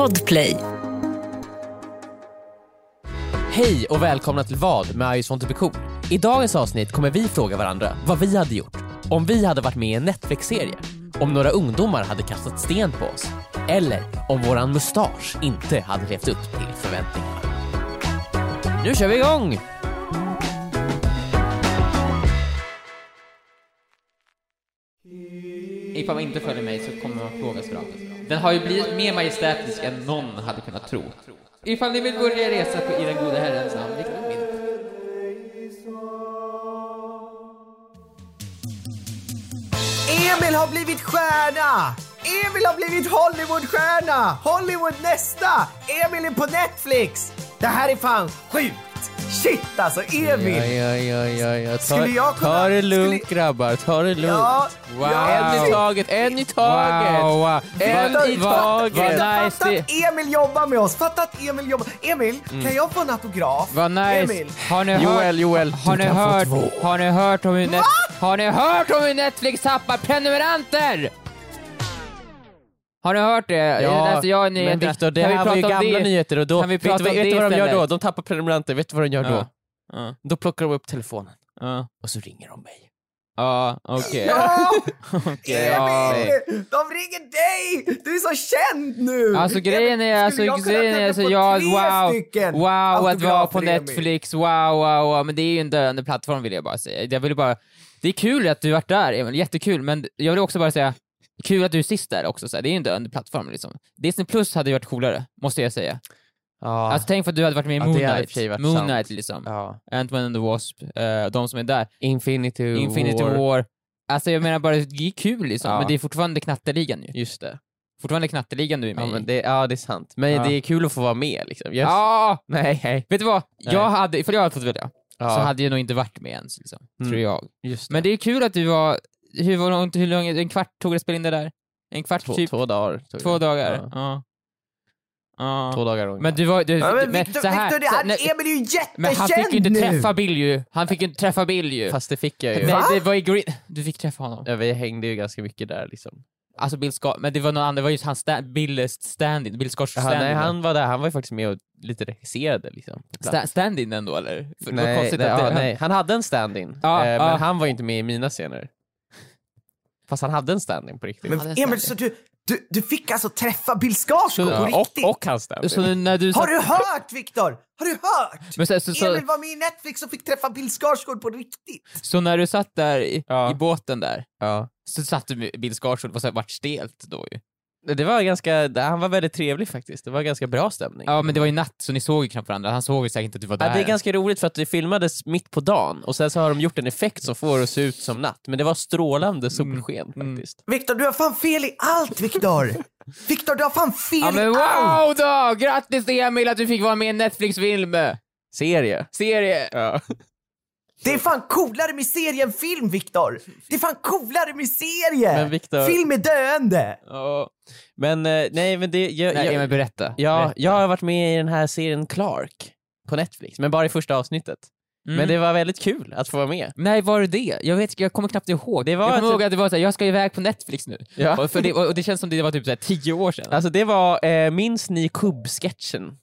Podplay. Hej och välkomna till Vad med I just want to be cool. I dagens avsnitt kommer vi fråga varandra vad vi hade gjort om vi hade varit med i en Netflix-serie, om några ungdomar hade kastat sten på oss eller om våran mustasch inte hade levt upp till förväntningarna. Nu kör vi igång! Ifall man inte följer mig så kommer man fråga straffet. Den har ju blivit mer majestätisk än någon hade kunnat tro. Ifall ni vill börja resa på i den gode herrens namn, vilket. Emil har blivit stjärna! Emil har blivit Hollywoodstjärna! Hollywood nästa! Emil är på Netflix! Det här är fan sjukt! Shit alltså, Emil! Ja, ja, ja, ja, ja. Ta, Skulle jag kunna- ta det lugnt skulle- grabbar, ta det lugnt. Ja, Wow. ja, En i taget, en i taget! Wow, wow. En Fatta- i taget! fatta- nice Fatta det- att Emil jobbar med oss! Fatta att Emil jobbar... Emil, kan jag få en autograf? Vad nice! Emil. Har ni hört, Joel, Joel, har du ni hört, har ni hört om hur net, har ni hört om hur Netflix tappar prenumeranter? Har ni hört det? Ja, Alltså, jag är men. Viktor, det Kan vi här var ju prata om gamla det? nyheter och då, Kan vi vet om vet du vad de gör då? De tappar prenumeranter, vet du vad de gör då? Ja. Ja, Då plockar de upp telefonen ja, och så ringer de mig. ja okej. Ja! Okej, ja. Emil! De ringer dig! Du är så känd nu! Alltså grejen är, alltså, jag grejen är, alltså, ja, tre wow, wow att vara på? Netflix, wow, wow, wow, men det är ju en döende plattform vill jag bara säga. Jag vill bara, det är kul att du varit där Emil, jättekul, men jag vill också bara säga, kul att du är sist där också, så här. det är ju en döende plattform liksom. Disney Plus hade ju varit coolare, måste jag säga. Ja. Alltså tänk för att du hade varit med i Ja, Moon det hade i och Knight, för sig varit Moon sant. Knight liksom, ja. Ant-Man and the Wasp, eh, de som är där, Infinity, Infinity War. War. Alltså jag menar bara, det är kul liksom, Ja. men det är fortfarande knatteligan ju. Just det. Fortfarande knatteligan du är med Ja, det, ja, det är sant. Men Ja. det är kul att få vara med liksom. Yes. Ja! Nej, nej. Vet du vad? Nej. Jag hade, ifall jag hade fått välja, Ja, så hade jag nog inte varit med ens, liksom, Mm. tror jag. just det. Men det är kul att du var, hur, var långt, hur lång, en kvart tog det att spela in det där? En kvart två, typ? två dagar. Två det. dagar? Ja. Ja. Ja. Två dagar ungefär. Men du var, du, Ja, men men Victor, så här, Victor det nej, Emil är ju jättekänd men han fick ju inte nu! träffa Bill ju, han fick ju inte träffa Bill ju. Fast det fick jag ju. Men Va? det var i Green, du fick träffa honom. Ja, vi hängde ju ganska mycket där liksom. Alltså Bill Scott, men det var någon annan, det var just hans sta, Bills stand-in, Bill Scotts stand-in. nej, han var där, han var ju faktiskt med och lite regisserade liksom. Sta- stand-in ändå eller? För Nej, konstigt nej, att det, ja, nej, han hade en stand-in, Ja, eh, ja. men han var inte med i mina scener. Fast han hade en stand-in på riktigt. Men Emil, så du, du, du fick alltså träffa Bill Skarsgård på riktigt? och, och hans stand-in. Så när du Har du hört Viktor? Har du hört? men så, så, så, Emil var med i Netflix och fick träffa Bill Skarsgård på riktigt. så när du satt där i, Ja. i båten där, Ja. så satt du med Bill Skarsgård och så vart stelt då ju. Det var ganska, han var väldigt trevlig faktiskt, det var ganska bra stämning. Ja men det var ju natt så ni såg ju knappt varandra, han såg ju säkert inte att du var där. Ja, det är ganska roligt för att det filmades mitt på dagen och sen så har de gjort en effekt som får det att se ut som natt. Men det var strålande solsken mm. faktiskt. Viktor, du har fan fel i allt Viktor! Viktor, du har fan fel Ja men i allt! wow då! Grattis Emil att du fick vara med i en Netflix-film! Serie. Serie! Ja. Det är fan coolare med serie än film Viktor! Det är fan coolare med serie! Men, Viktor- Film är döende! Ja. Men eh, nej men det... Jag, Nej jag, Emil berätta. ja, Berätta. jag har varit med i den här serien Clark på Netflix, men bara i första avsnittet. Mm. Men det var väldigt kul att få vara med. Nej, var det det? Jag vet jag kommer knappt ihåg. Det var jag kommer typ- ihåg att det var såhär, jag ska iväg på Netflix nu. Ja. Och, för det, och det känns som det var typ såhär tio år sedan. Alltså det var, eh, minns ni kubb-sketchen?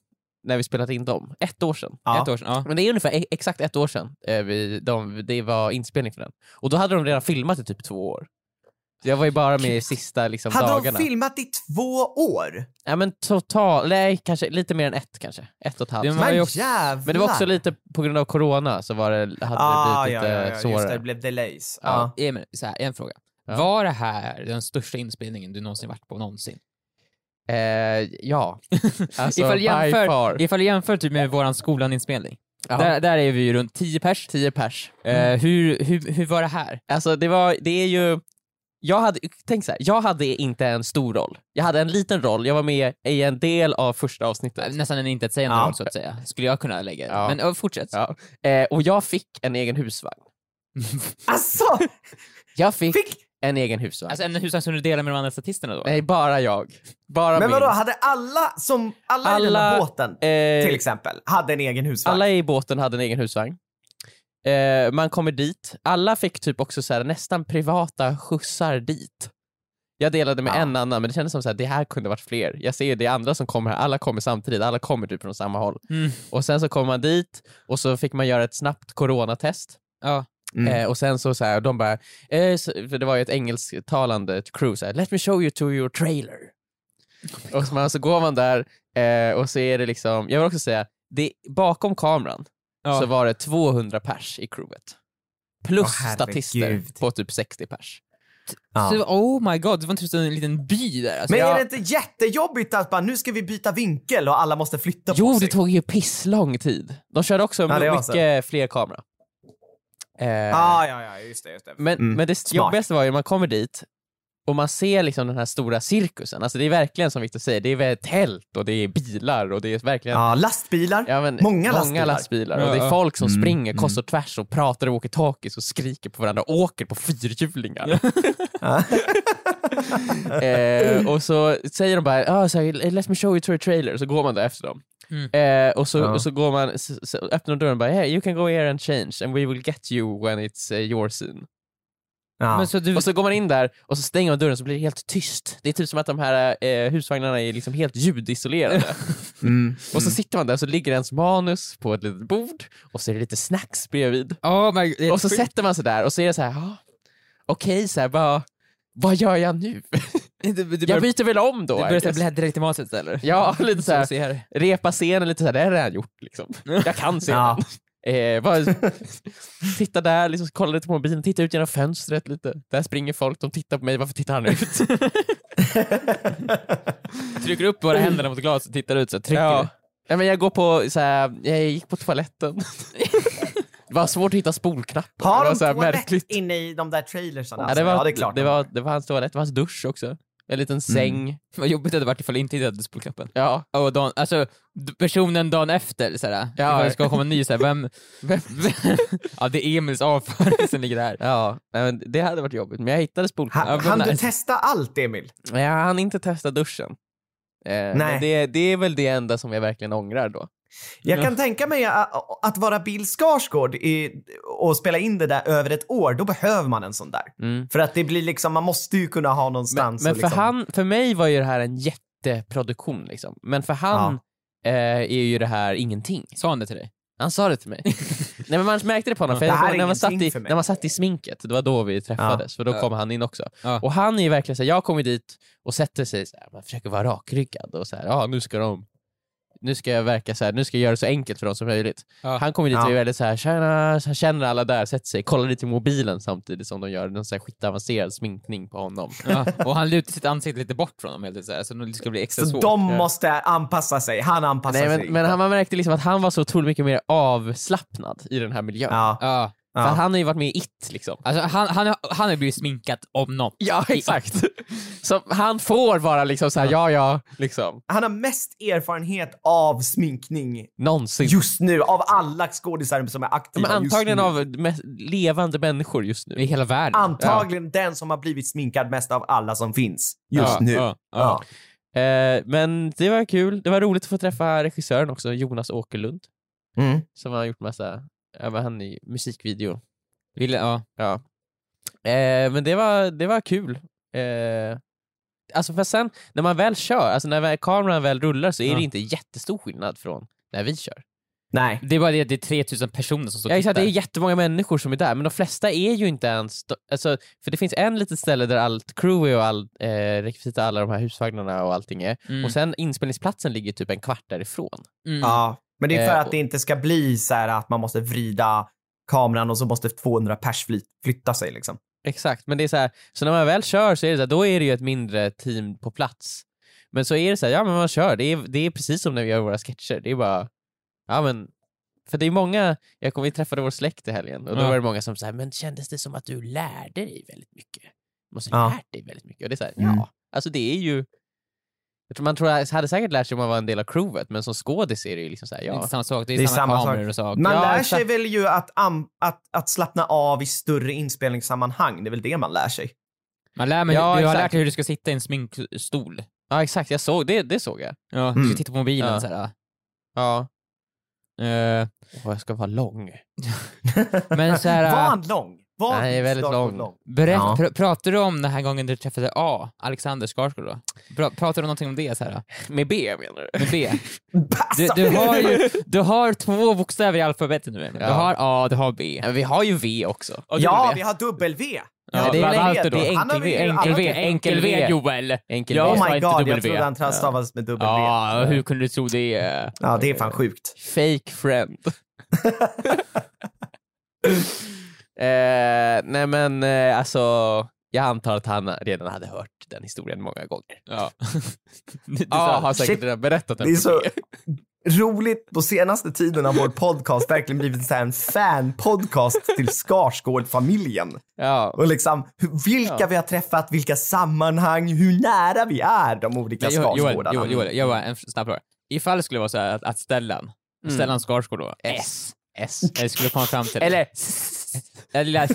När vi spelat in dem? Ett år sedan. Ja. Ett år sedan, ja. Men det är ungefär e- exakt ett år sedan eh, vi, de, det var inspelning för den. Och då hade de redan filmat i typ två år. Så jag var ju bara med i sista liksom, Hade dagarna. de filmat i två år? ja men total, nej kanske lite mer än ett kanske. Ett och ett halvt. Det Men också- jävlar! Men det var också lite på grund av corona så var det, hade ah, det ja, blivit ja, lite ja, just svårare. det, det blev delays. Ja. Ja. Emil, så här, en fråga. Ja. Var det här den största inspelningen du någonsin varit på någonsin? Eh, ja. Alltså, ifall, by jämför, ifall du jämför typ med våran skolan-inspelning. Där, där är vi ju runt 10 pers. 10 pers. Eh, hur, hur, hur var det här? Alltså det var, det är ju, jag hade, tänk så här, jag hade inte en stor roll. Jag hade en liten roll, jag var med i en del av första avsnittet. Nästan en intetsägande Ja. roll så att säga, skulle jag kunna lägga. Ja. Men uh, fortsätt. Ja. Eh, och jag fick en egen husvagn. Alltså! Jag fick, Fick... en egen husvagn. Alltså en husvagn som du delar med de andra statisterna då? Nej, bara jag. Bara Men min. vadå, hade alla som, alla, i den Alla, här båten eh, till exempel, hade en egen husvagn? Alla i båten hade en egen husvagn. Eh, man kommer dit, alla fick typ också så här, nästan privata skjutsar dit. Jag delade med Ja. en annan, men det kändes som att det här kunde varit fler. Jag ser det är andra som kommer här, alla kommer samtidigt, alla kommer typ från samma håll. Mm. Och sen så kom man dit och så fick man göra ett snabbt coronatest. Ja. Mm. Eh, och sen så, så här, de bara, eh, så, för det var ju ett engelsktalande crew, så här, let me show you to your trailer. och så, man, så går man där eh, och så är det liksom, jag vill också säga, det, bakom kameran Ja. så var det 200 pers i crewet. Plus herregud. statister på typ 60 pers. Ja. Så, oh my god, det var typ en liten by där. Alltså, Men är det inte jättejobbigt att bara, nu ska vi byta vinkel och alla måste flytta på Jo, det sig? tog ju pisslång tid. De körde också Ja, mycket fler kamera. Eh, Ah, ja, ja, just det. Just det. Men, Mm, men det smart. jobbigaste var ju när man kommer dit och man ser liksom den här stora cirkusen. Alltså det är verkligen som Victor säger, det är tält och det är bilar och det är verkligen Ja, lastbilar. ja, men, många lastbilar. lastbilar. Ja, Och det är folk som Mm, springer mm. kors och tvärs och pratar i walkie-talkies och skriker på varandra och åker på fyrhjulingar. Ja. eh, och så säger de bara ah, så här, “Let me show you to a trailer” så går man där efter dem. Mm. Eh, och, så, Ja. och så går man, så, så öppnar dörren och bara “Hey, you can go here and change and we will get you when it's uh, your scene”. Ja. men så du, Och så går man in där och så stänger man dörren så blir det helt tyst. Det är typ som att de här eh, husvagnarna är liksom helt ljudisolerade. Mm. och så sitter man där och så ligger ens manus på ett litet bord och så är det lite snacks bredvid. oh my god, Och så sätter man sig där och så är det så här, ah, okej, så här, vad, vad gör jag nu? du, du, jag börjar, byter väl om du då. I börjar bläddra lite i matet eller? Ja, lite så här. Repa scenen lite så här, det har jag redan gjort liksom. Jag kan scenen. Ja. Eh, bara, titta där, liksom, kolla lite på mobilen, titta ut genom fönstret lite. Där springer folk, de tittar på mig, varför tittar han ut? Trycker upp våra händerna mot glaset och tittar ut så trycker Ja. du. Nej, men jag går på, så här, jag gick på toaletten. Det var svårt att hitta spolknappen. Har det var de så här toalett märkligt. inne i de där trailersarna? Ja, det var, ja, det är klart. det, var, det var hans toalett, det var hans dusch också. En liten säng. Vad jobbigt det hade varit ifall inte hade spolknappen. Ja. Och dagen, alltså, personen dagen efter, såhär, Ja. ifall det ska komma en ny, såhär, vem, vem, ja det är Emils avföring som ligger där. Ja, nej, men det hade varit jobbigt. Men jag hittade spolknappen. Ja, men du testa allt, Emil? Men Jag hann inte testa duschen. Eh, men det, det är väl det enda som jag verkligen ångrar då. Jag Ja. kan tänka mig att, att vara Bill Skarsgård i, och spela in det där över ett år, då behöver man en sån där. Mm. För att det blir liksom, man måste ju kunna ha Men, någonstans men och för, liksom, han, för mig var ju det här en jätteproduktion liksom. Men för han eh, är ju det här ingenting. Sa han det till dig? Han sa det till mig. Nej men man märkte det på honom, Ja. för Det här när, man satt i, när man satt i sminket, det var då vi träffades, för då Ja. kom han in också. Ja. Och han är ju verkligen så här, jag kommer dit och sätter sig så här, man försöker vara rakryggad och så här, ja nu ska de nu ska jag verka så här, nu ska jag göra det så enkelt för dem som möjligt. Ja. Han kommer dit Ja. och är väldigt så här, tjena, så han känner alla där, sätter sig, kollar lite i mobilen samtidigt som de gör någon så här skitavancerad sminkning på honom. Ja. Och han lutar sitt ansikte lite bort från dem helt enkelt, så det ska bli extra Så svårt. de Ja. måste anpassa sig, han anpassar Nej, sig. men, men han, man märkte liksom att han var så otroligt mycket mer avslappnad i den här miljön. Ja, Ja. För ja. han har ju varit med i It liksom. Alltså han, han, har- han har blivit sminkad om någon. Ja, exakt. Så han får vara liksom såhär, ja ja, liksom. Han har mest erfarenhet av sminkning Någonsin. just nu, av alla skådisar som är aktiva Men antagligen just nu. av mest levande människor just I nu. hela världen. Antagligen den som har blivit sminkad mest av alla som finns just Ja, nu. ja, ja. Ja. Eh, men det var kul. Det var roligt att få träffa regissören också, Jonas Åkerlund, Mm. som har gjort massa, ja, han i musikvideo. Vill, ja. Ja. Eh, men det var, det var kul. Eh, alltså för sen, när man väl kör, alltså när väl, kameran väl rullar så är Ja. det inte jättestor skillnad från när vi kör. Nej. Det är bara det att det är 3000 personer som står Ja, och exakt, det tittar. är jättemånga människor som är där, men de flesta är ju inte ens... Alltså, för det finns en litet ställe där allt crew är och all eh, rekvisita, alla de här husvagnarna och allting är. Mm. Och sen inspelningsplatsen ligger typ en kvart därifrån. Mm. Ja. Men det är för Eh, att det inte ska bli så här att man måste vrida kameran och så måste 200 pers fly- flytta sig liksom. Exakt, men det är så här, så när man väl kör så är det så här, då är det ju ett mindre team på plats. Men så är det så här, ja men man kör, det är, det är precis som när vi gör våra sketcher. Det är bara, ja men, för det är många, jag kom, vi träffade vår släkt i helgen och då Ja. var det många som sa, men kändes det som att du lärde dig väldigt mycket? Du måste Ja. lärt dig väldigt mycket. Och det är så här, Mm. ja, alltså det är ju, jag tror man tror, hade säkert lärt sig om man var en del av crewet, men som skådis är det ju liksom så här, Det är ja. samma sak, det är, Det är samma, samma kameror sak. och saker. Man Ja, lär sig väl ju att, am- att, att slappna av i större inspelningssammanhang. Det är väl det man lär sig. Man lär mig, Ja, du har exakt. lärt dig hur du ska sitta i en sminkstol. ja exakt, jag såg, det, det såg jag. Ja, Du Mm. ska titta på mobilen Ja. såhär. Ja. Uh, Och jag ska vara lång. men såhär... Var han lång? Var Nej, väldigt Skarsgård lång. Berätt, Ja. pr pratar du om den här gången du träffade A, Alexander Skarsgård då? Pra pratar du någonting om det så här? Med B menar du? Med B? Du, Alltså, du, har ju, du har två bokstäver i alfabetet nu Emil. Du Ja. har A, du har B. Men vi har ju V också. Och Ja, vi har dubbel-V. Ja, det är länge- då? det är Han har enkel-V, enkel-V, typ. enkel-V Joel! Enkel Ja, V. Oh my inte god, jag W. trodde han stavades med dubbel-V. Ja, hur kunde du tro det? Ja, det är fan sjukt. Fake friend. eh, nej men eh, alltså, jag antar att han redan hade hört den historien många gånger. Ja. Du Ja, sa- har säkert Shit. redan berättat den Det är så roligt på senaste tiden har vår podcast verkligen blivit så här en fan-podcast till Skarsgård-familjen. Ja. Och liksom vilka Ja. vi har träffat, vilka sammanhang, hur nära vi är de olika Men Joel, Joel, Skarsgårdarna. Joel, Joel, jag bara en snabb fråga. Ifall det skulle vara så här att, att Stellan, Mm. Stellan Skarsgård då, S. S. eller skulle komma fram till dig. Eller... Eller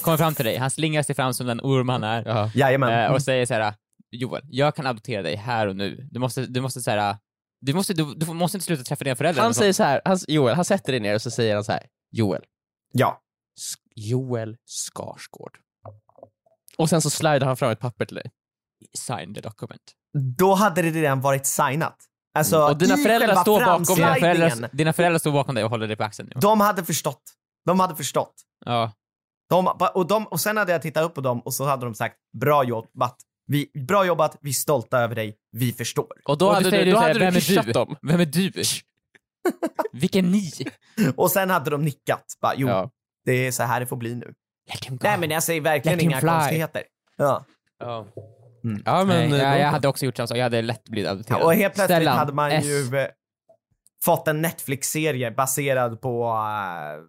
kommer fram till dig, han slingrar sig fram som den orm han är Ja. Jajamän. eh, och säger så här: Joel, jag kan adoptera dig här och nu. Du måste, du måste så här, du måste, du, du måste inte sluta träffa dina föräldrar. Han säger så här, han, Joel, han sätter dig ner och så säger han så här, Joel, Ja. S- Joel Skarsgård. Och sen så slidar han fram ett papper till dig. Sign the document. Då hade det redan varit signat. Alltså, Mm. Och dina föräldrar står bakom- Dina föräldrar, dina föräldrar står bakom dig och håller dig på axeln. De hade förstått. De hade förstått. Ja. De, och, de, och sen hade jag tittat upp på dem och så hade de sagt bra jobbat. Vi, bra jobbat, vi är stolta över dig, vi förstår. Och då Och hade säger du, då hade du vem är du? dem. Vem är du? Vilken ni? Och sen hade de nickat. Bara, jo, Ja. det är så här det får bli nu. Nej men jag säger verkligen inga fly. konstigheter. Ja. Ja. Mm. ja, men... Nej, eh, jag, jag hade också gjort samma sak, jag hade lätt blivit adopterad. Ja, och helt plötsligt Stellan, hade man S. ju eh, fått en Netflix-serie baserad på, eh,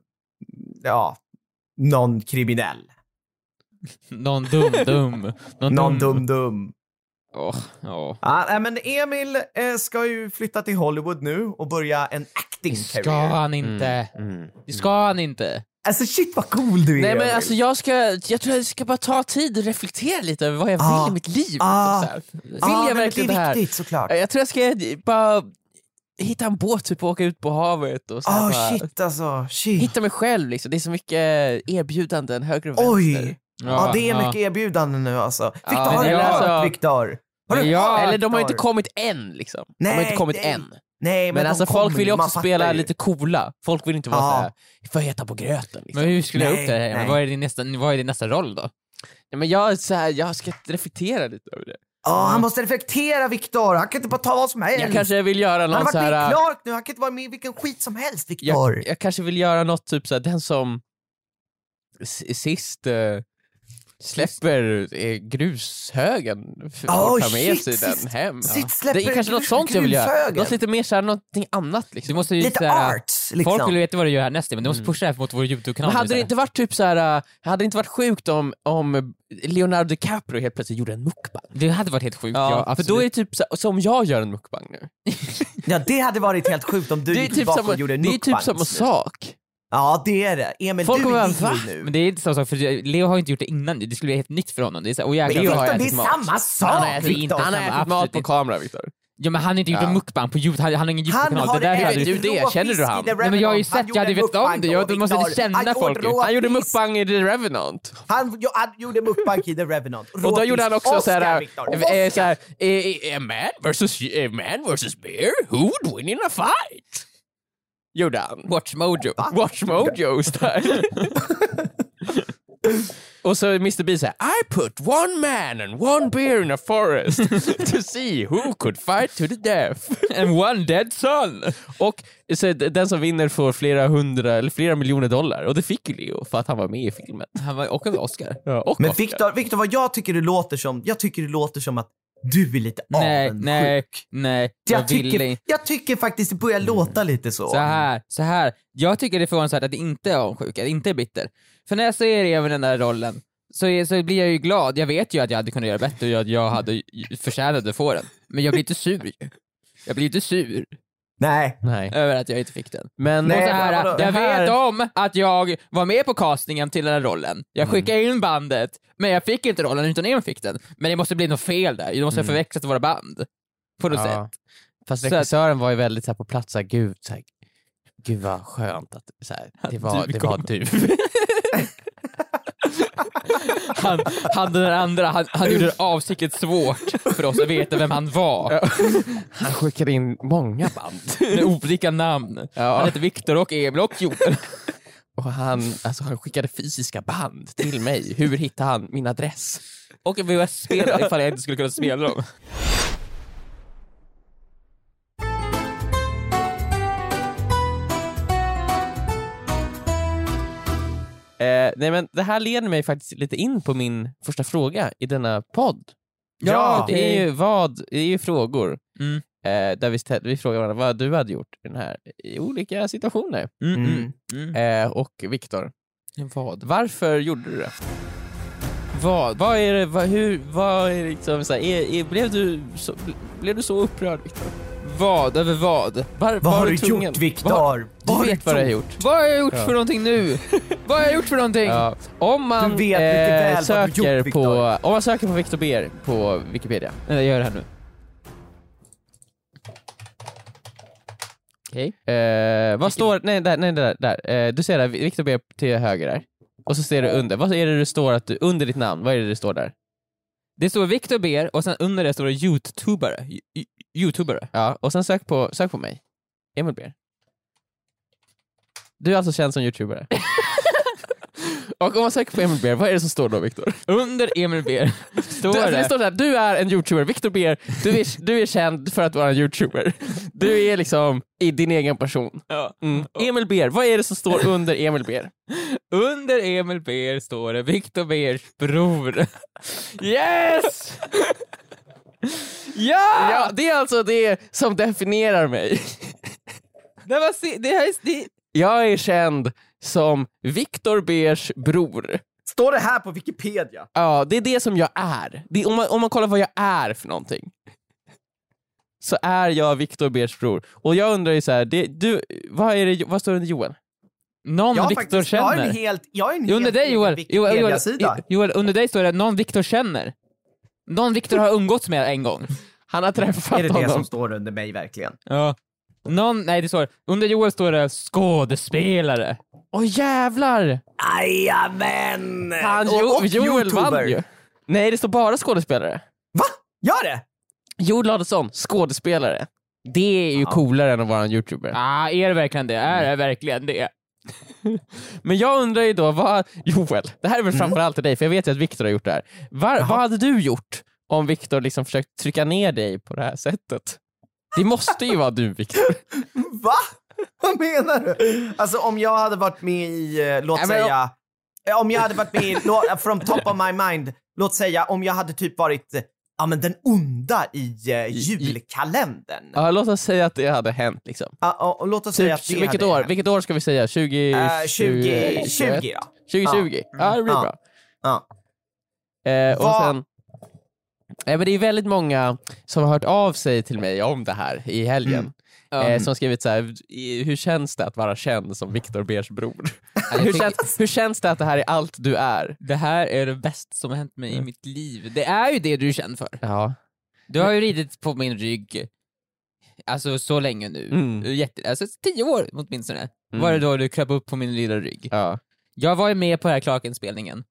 ja, någon kriminell. Någon dum dum. Någon, Någon dum-dum. Åh. Ja, nej, men Emil eh, ska ju flytta till Hollywood nu och börja en acting Ska career. han inte? Mm. Det ska han inte. Alltså shit vad cool du är Nej men alltså jag ska, jag tror jag ska bara ta tid och reflektera lite över vad jag Ah. vill i mitt liv. Ah. Här. Vill Ja, nej, jag verkligen det det är här? viktigt såklart. Jag tror jag ska bara hitta en båt typ och åka ut på havet och så Ah bara shit alltså, shit. hitta mig själv liksom. Det är så mycket erbjudanden höger och Oj! vänster. Ja, det är mycket erbjudanden nu alltså. Viktor, Ja, har du hört alltså- Viktor? Har du Ja, Eller de har inte kommit än liksom. de har Nej, inte kommit nej. än. Nej, men, Men, alltså folk vill ju också spela ju. lite coola. Folk vill inte vara Ja. såhär, jag äta på gröten liksom. Men hur skulle jag Nej, upp det här? Vad är din nästa, vad är din nästa roll då? Ja, men jag, så här, jag ska reflektera lite över det. Ja, han måste reflektera Viktor. Han kan inte bara ta vad som helst. Jag kanske vill göra han har varit med i Clark nu, han kan inte vara med i vilken skit som helst Viktor. jag, jag kanske vill göra något typ såhär, den som sist eh, släpper eh, grushögen f- Oh, och tar med shit, sig den hem. sist släpper det är kanske något sånt jag vill göra. Något lite mer såhär, någonting annat liksom. Du måste ju Lite såhär- arts liksom. Folk vill veta vad du gör härnäst men du måste pusha det här mot vår YouTube-kanal. Men hade det såhär. inte varit typ såhär, uh, hade det inte varit sjukt om, om Leonardo DiCaprio helt plötsligt gjorde en mukbang? Det hade varit helt sjukt, ja, Ja, för då är det typ så, som jag gör en mukbang nu. Ja, det hade varit helt sjukt om du Det är gick typ tillbaka och gjorde en det är typ samma sak. Ja, det är det. Emil, Folk du är Disney "Va?" nu. Men det är inte samma sak, för Leo har inte gjort det innan det skulle bli helt nytt för honom. Det är så, och Men Leo har det är ätit mat. samma Han sak har ätit inte- Han har ätit mat på kamera Viktor. Ja men han har inte gjort Ja. en mukbang på YouTube, han, han har ingen Han YouTube-kanal. har Det där hade du det? Känner du han? Nej, men jag har ju. Han sett, jag hade vetat om det. Jag- du måste känna Han folk ju. Han gjorde mukbang i The Revenant. Han, jo, han gjorde mukbang i The Revenant. Och då gjorde han också såhär, eh, Oscar. såhär eh, eh, a man versus a man versus bear, who would win in a fight? Gjorde han. Watch Mojo. Watch Mojo style. Och så Mr Beast säger I put one man and one bear in a forest to see who could fight to the death. And one dead son. Och så den som vinner får flera hundra eller flera miljoner dollar och det fick ju Leo för att han var med i filmen. Han var också en Oscar. Ja, och Men Oscar. Viktor, Viktor, vad jag tycker det låter som, jag tycker det låter som att du är lite Nej, avundsjuk. nej, nej. Jag, Jag vill tycker, inte. jag tycker faktiskt det börjar låta lite så. Så här, så här. Jag tycker det är förvånansvärt att det inte är avundsjuk, att det inte är bitter. För när jag ser i den där rollen så, är, så blir jag ju glad. Jag vet ju att jag hade kunnat göra bättre och att jag hade förtjänat att få den. Men jag blir inte sur. Jag blir inte sur Nej. Nej. över att jag inte fick den. Men Nej, Och så här, vadå? jag Det här- vet om att jag var med på castingen till den här rollen. Jag skickade in bandet, men jag fick inte rollen utan Emil fick den. Men det måste bli något fel där, det måste ha förväxlat våra band. På något Ja. sätt. Fast Så att- regissören var ju väldigt så här, på plats, så här, gud, så här, gud vad skönt att så här, det, var, du det var kom. du. Han, han den andra, han, han gjorde det avsiktligt svårt för oss att veta vem han var. Han skickade in många band. Med olika namn. Ja. Han hette Viktor och Emil och Joel. Och han, alltså, han skickade fysiska band till mig. Hur hittade han min adress? Och en VHS-spelare ifall jag inte skulle kunna spela dem. Eh, nej men det här leder mig faktiskt lite in på min första fråga i denna podd. Ja, det är ju vad, det är ju frågor. Mm. Eh, där vi, vi frågar varandra vad du hade gjort i, den här, i olika situationer. Mm, Mm. mm. Eh, och Viktor, Vad? varför gjorde du det? Vad, vad är det, vad, hur, vad är liksom så här, är, är, blev, du så, blev du så upprörd Viktor? Vad? Över vad? Var, Vad var har du tvungen? gjort Viktor? Vad- Vad har Du vet vad du har gjort? Vad har jag gjort Ja. för någonting nu? vad har jag gjort för någonting? Ja. Om man Du vet mycket väl eh, vad du har söker gjort, på, Viktor. om man söker på Viktor Ber på Wikipedia. Nej, jag gör det här nu. Okej. Eh, vad står, nej, där, nej där, där. Eh, du ser där, Viktor Ber till höger där. Och så ser du under, vad är det det står att du, under ditt namn, vad är det det står där? Det står Viktor Ber och sen under det står det youtubare. Youtubare. Ja, och sen sök på, sök på mig. Emil Ber. Du är alltså känd som youtubare. och om man söker på Emil Ber, vad är det som står då Viktor? Under Emil Ber står Du, det det... står där, du är en youtuber, Viktor Ber, du är, du är känd för att vara en youtuber. Du är liksom i din egen person. Ja. Mm. Emil Ber, vad är det som står under Emil Ber? Under Emil Ber står det Viktor Bers bror. Yes! ja! Ja, det är alltså det som definierar mig. Det, var, det här är... Det, Jag är känd som Viktor Bers bror. Står det här på Wikipedia? Ja, det är det som jag är. Det är, om, man, om man kollar vad jag är för någonting. Så är jag Viktor Bers bror. Och jag undrar ju så här, det, du, vad, är det, vad står det under Joel? någon Jag Viktor faktiskt, jag känner. en helt, jag har en under helt dig Joel. Joel, Joel. Joel, under dig står det någon Viktor känner. Någon Viktor har umgåtts med en gång. Han har träffat Är det det honom. som står under mig verkligen? Ja. Någon, nej det står, under Joel står det skådespelare. Åh jävlar! Jajamän! Han, Och- jo, och Joel YouTuber. vann ju. Nej, det står bara skådespelare. Va? Gör det? Joel Adolfsson, skådespelare. Det är ju Ja. coolare än att vara en youtuber. Ah, är det verkligen det? Är det verkligen det? Men jag undrar ju då, vad, Joel, det här är väl framförallt till dig, för jag vet ju att Viktor har gjort det här. Var, vad hade du gjort om Viktor liksom försökt trycka ner dig på det här sättet? Det måste ju vara du Viktor. Va? Vad menar du? Alltså om jag hade varit med i, eh, låt Nej, säga, eh, om jag hade varit med i, lå- from top of my mind, låt säga om jag hade typ varit, eh, ja men den onda i uh, julkalendern. Ja, låt oss säga att det hade hänt liksom. Ja, och, låt oss säga att Typ, det vilket, hade år, hänt. vilket år ska vi säga? 20... Eh, 20, 20, 20 då. 2020? Ja, det blir Ja. bra. Ja. Eh, och Vad- sen, eh, men det är väldigt många som har hört av sig till mig om det här i helgen. Mm. Eh, som skrivit så här, "I- hur känns det att vara känd som Viktor Bers bror? hur, känns, hur känns det att det här är allt du är? Det här är det bästa som har hänt mig i mitt liv. Det är ju det du är känd för. Ja. Du har ju ridit på min rygg, alltså så länge nu. Mm. Jätte, alltså tio år åtminstone. Mm. Var det då du kröp upp på min lilla rygg. ja, Jag var ju med på den här Clark-inspelningen.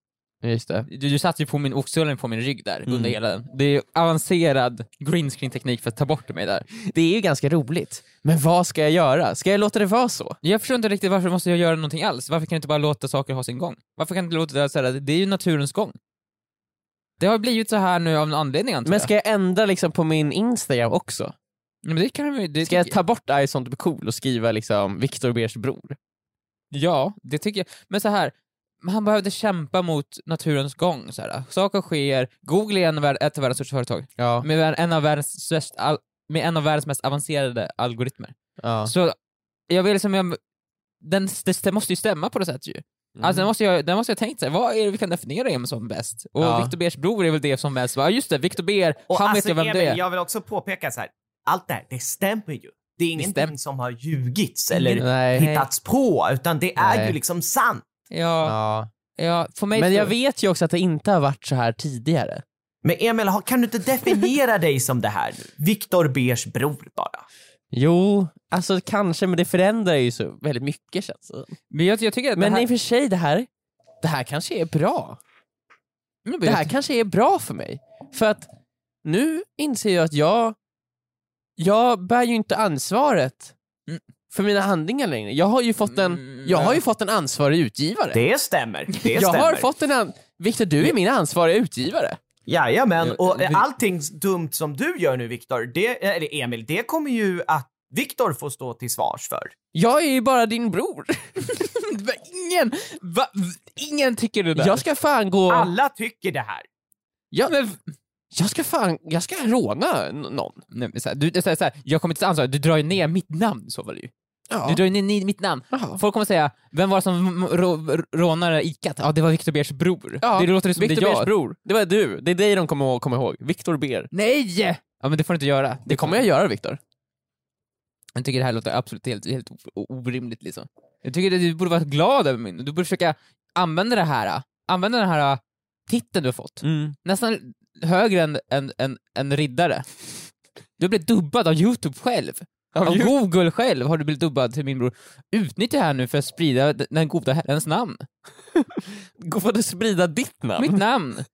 Just det. Du, du satt ju på min oxullen på min rygg där Mm. under hela den. Det är avancerad green screen teknik för att ta bort mig där. Det är ju ganska roligt. Men vad ska jag göra? Ska jag låta det vara så? Jag förstår inte riktigt varför måste jag göra någonting alls? Varför kan jag inte bara låta saker ha sin gång? Varför kan jag inte låta det så här, det är ju naturens gång. Det har blivit så här nu av en anledning antar Men jag. ska jag ändra liksom på min Instagram också? Men det kan vi, det Ska jag ta bort I sånt blir cool och skriva liksom Viktor Bers bror? Ja, det tycker jag. Men så här, han behövde kämpa mot naturens gång. Så här. Saker sker, Google är en ett av världens största företag, Ja. med en av världens, med en av världens mest avancerade algoritmer. ja. Så jag vill liksom, jag, den, det, det måste ju stämma på det sättet ju. Mm. Alltså den måste jag, den måste jag tänkt sig, vad är det vi kan definiera Emil som bäst? Och Ja. Viktor Bers bror är väl det som bäst, ja just det, Viktor Ber, Och han alltså, vet ju vem det är. Jag vill också påpeka så här. allt det här, det stämmer ju. Det är ingenting stämmer. som har ljugits eller Nej. hittats på, utan det är Nej. ju liksom sant. Ja, Ja. ja, för mig Men jag vet ju också att det inte har varit så här tidigare. Men Emil, kan du inte definiera dig som det här? Viktor Bers bror bara. Jo, alltså kanske, men det förändrar ju så väldigt mycket känns det. Men jag, jag tycker att Men det här, i och för sig, det här, det här kanske är bra. Mm, det här kanske är bra för mig. För att nu inser jag att jag, jag bär ju inte ansvaret Mm. För mina handlingar längre. Jag har ju fått en, Mm, jag har ja. ju fått en ansvarig utgivare. Det stämmer. Det jag stämmer. har fått en an... Viktor, du är min ansvariga utgivare. Jajamän, Ja, och allting dumt som du gör nu Viktor, det, eller Emil, det kommer ju att Viktor får stå till svars för. Jag är ju bara din bror. Ingen, va, ingen tycker det där. Jag ska fan gå... Alla tycker det här. Jag, jag ska fan, jag ska råna någon. Nej, men så här, du, så här, så här, jag kommer inte ta ansvar, du drar ju ner mitt namn så fall ju. Ja. Du drar ni- mitt namn. Jaha. Folk kommer säga, vem var det som rånade Icat? Ja, det var Viktor Bers bror. Ja, det låter som Viktor det är Bers jag. bror. Det var du. Det är dig de kommer. Kommer ihåg. Viktor Ber. Nej! Ja men det får du inte göra. Det kommer jag göra Viktor. Jag tycker det här låter absolut helt, helt orimligt liksom. Jag tycker att du borde vara glad över min, du borde försöka använda det här, använda den här titeln du har fått. Nästan högre än, än, än riddare. Du har blivit dubbad av Youtube själv. Av? Google själv har du blivit dubbad till min bror. Utnyttja det här nu för att sprida den goda herrens namn. För att sprida ditt namn. Mitt namn!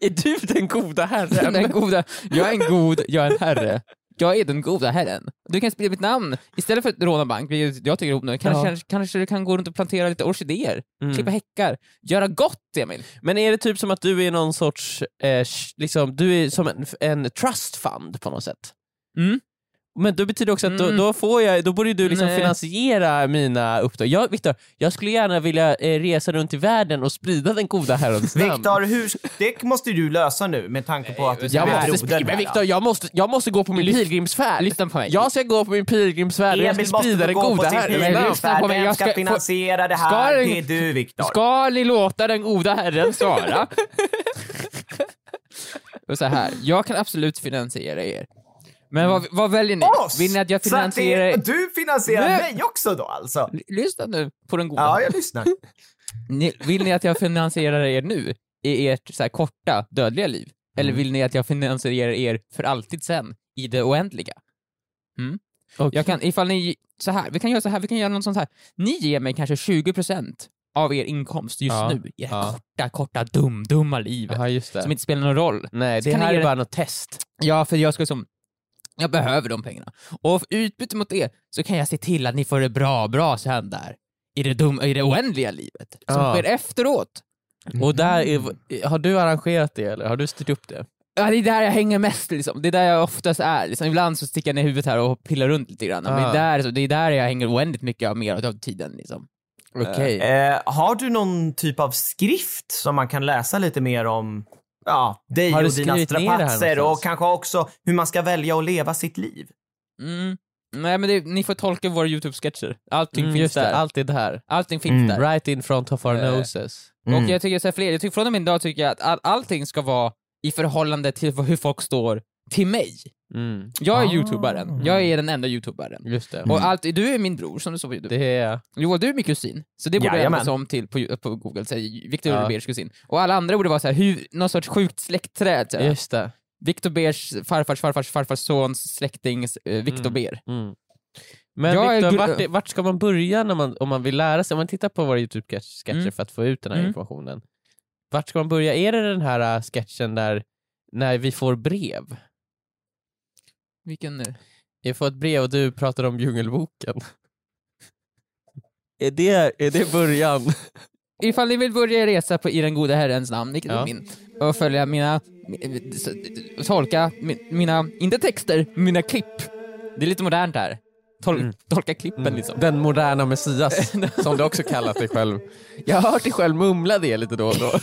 Är du den goda herren? den goda, jag är en god, jag är en herre. Jag är den goda herren. Du kan sprida mitt namn istället för att råna bank, vilket jag tycker är onödigt. Kanske, Ja. kanske du kan gå runt och plantera lite orkidéer, Mm. klippa häckar, göra gott Emil. Men är det typ som att du är någon sorts, eh, liksom, du är som en, en trust fund på något sätt? Mm. Men då betyder det också att då, Mm. då, får jag, då borde du liksom Nej. finansiera mina uppdrag. Jag, Victor, jag skulle gärna vilja eh, resa runt i världen och sprida den goda herrens namn. Viktor, hur, det måste du lösa nu med tanke på att du ska jag bli måste, men här, Victor, jag måste, jag måste gå på min Lyssna- pilgrimsfärd. Lyssna på mig. Jag ska gå på min pilgrimsfärd och jag ska sprida den goda herrens namn. pilgrimsfärd. på mig, Vem jag ska ska- finansiera det Ska här? det- Det är du Viktor. Ska ni låta den goda herren svara? och så här, jag kan absolut finansiera er. Men vad, vad väljer ni? Oss! Vill ni att jag Så att finansierar... det, du finansierar Nej. mig också då alltså? L- Lyssna nu på den goda Ja, jag lyssnar. Ni, vill ni att jag finansierar er nu, i ert så här, korta, dödliga liv? Eller Mm. vill ni att jag finansierar er för alltid sen, i det oändliga? Mm. Okej. Jag kan, ifall ni, så här, vi kan göra så här, vi kan göra något sånt här. Ni ger mig kanske 20% av er inkomst just Ja, nu, i era ja. korta, korta, dum, dumma liv. Ja, just det. Som inte spelar någon roll. Nej, Så det här är det- bara något test. Ja, för jag ska som, jag behöver de pengarna. Och i utbyte mot det så kan jag se till att ni får det bra, bra sen där. I det, dum, i det oändliga livet. Som Ja. sker efteråt. Och där är, har du arrangerat det eller har du styrt upp det? Ja, det är där jag hänger mest liksom. Det är där jag oftast är. Liksom, ibland så sticker jag ner huvudet här och pillar runt lite grann. Men det, är där, så det är där jag hänger oändligt mycket av mer av tiden. Liksom. Okej. Eh, har du någon typ av skrift som man kan läsa lite mer om ja, dig och dina strapatser och kanske också hur man ska välja att leva sitt liv? Mm. Nej men det, ni får tolka våra YouTube-sketcher. Allting Mm, finns där. det, allt är där. Allting finns Mm. där. Right in front of our Eh, noses. Mm. Och jag tycker så här, fler, jag tycker från och med idag tycker jag att all, allting ska vara i förhållande till hur folk står till mig. Mm. Jag är Ah. youtubaren, jag är den enda youtubaren. Just det. Och allt, du är min bror som du sa på youtube. Det är... Joel, du är min kusin. Så det borde Jajamän. ändras om till på, på google, så här, Victor Ja. Bers kusin. Och alla andra borde vara så här, hur, någon sorts sjukt släktträd. Så här. Just det. Victor Bers farfars farfars farfars sons släktings eh, Victor Mm. Ber. Mm. Men Jag är Victor, gl- vart, är- vart ska man börja när man, om man vill lära sig? Om man tittar på våra YouTube-sketcher Mm. för att få ut den här Mm. informationen. Vart ska man börja? Är det den här äh, sketchen där när vi får brev? Vilken nu? Jag får ett brev och du pratar om Djungelboken. Är det, är det början? Ifall ni vill börja resa på I den goda herrens namn, vilket Ja. är min, och följa mina, tolka mi- mina, inte texter, mina klipp. Det är lite modernt här. Tol, Mm. Tolka klippen liksom. Den moderna Messias, som du också kallat dig själv. Jag har hört dig själv mumla det lite då och då.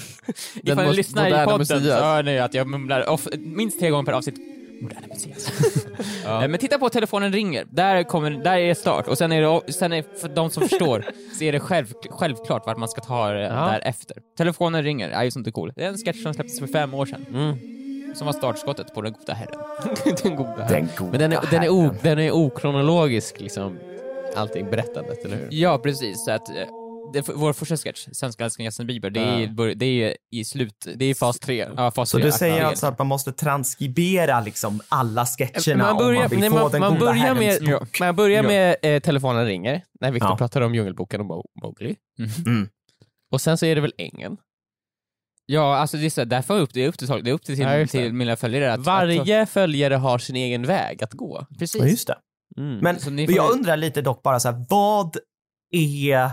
Den Ifall ni lyssnar i podden så Messias. hör ni att jag mumlar off, minst tre gånger per avsnitt. Moderna Messias. Eh, Men titta på telefonen ringer, där, kommer, där är start. Och sen är det, sen är för de som förstår, så är det själv, självklart vart man ska ta det Ja. därefter. Telefonen ringer, är ju sånt är cool. Det är en sketch som släpptes för fem år sedan, Mm. som var startskottet på Den goda herren. den goda. Den goda Men den är, den, är o, herren. den är okronologisk, liksom, allting berättandet, eller hur? Ja, precis. Så att, eh, det, vår första sketch, Svenska älskar Justin Bieber, det är, Ja. det är i slut... Det är fas tre. Ja, fas Så tre, du säger ja. alltså att man måste transkribera liksom alla sketcherna Man börjar, om man vill nej, få man, den man goda börjar med, bok? man börjar Ja. med eh, telefonen ringer, när Victor Ja. pratar om Djungelboken och Mo- Mowgli. Mhm. Mm. Och sen så är det väl ängen. Ja, alltså det är, så, därför är det upp, det är upp till, det är upp till, Ja, till mina följare att... Varje följare har sin egen väg att gå. Att, precis. Ja, just det. Mm. Men jag undrar lite dock bara så här, vad är...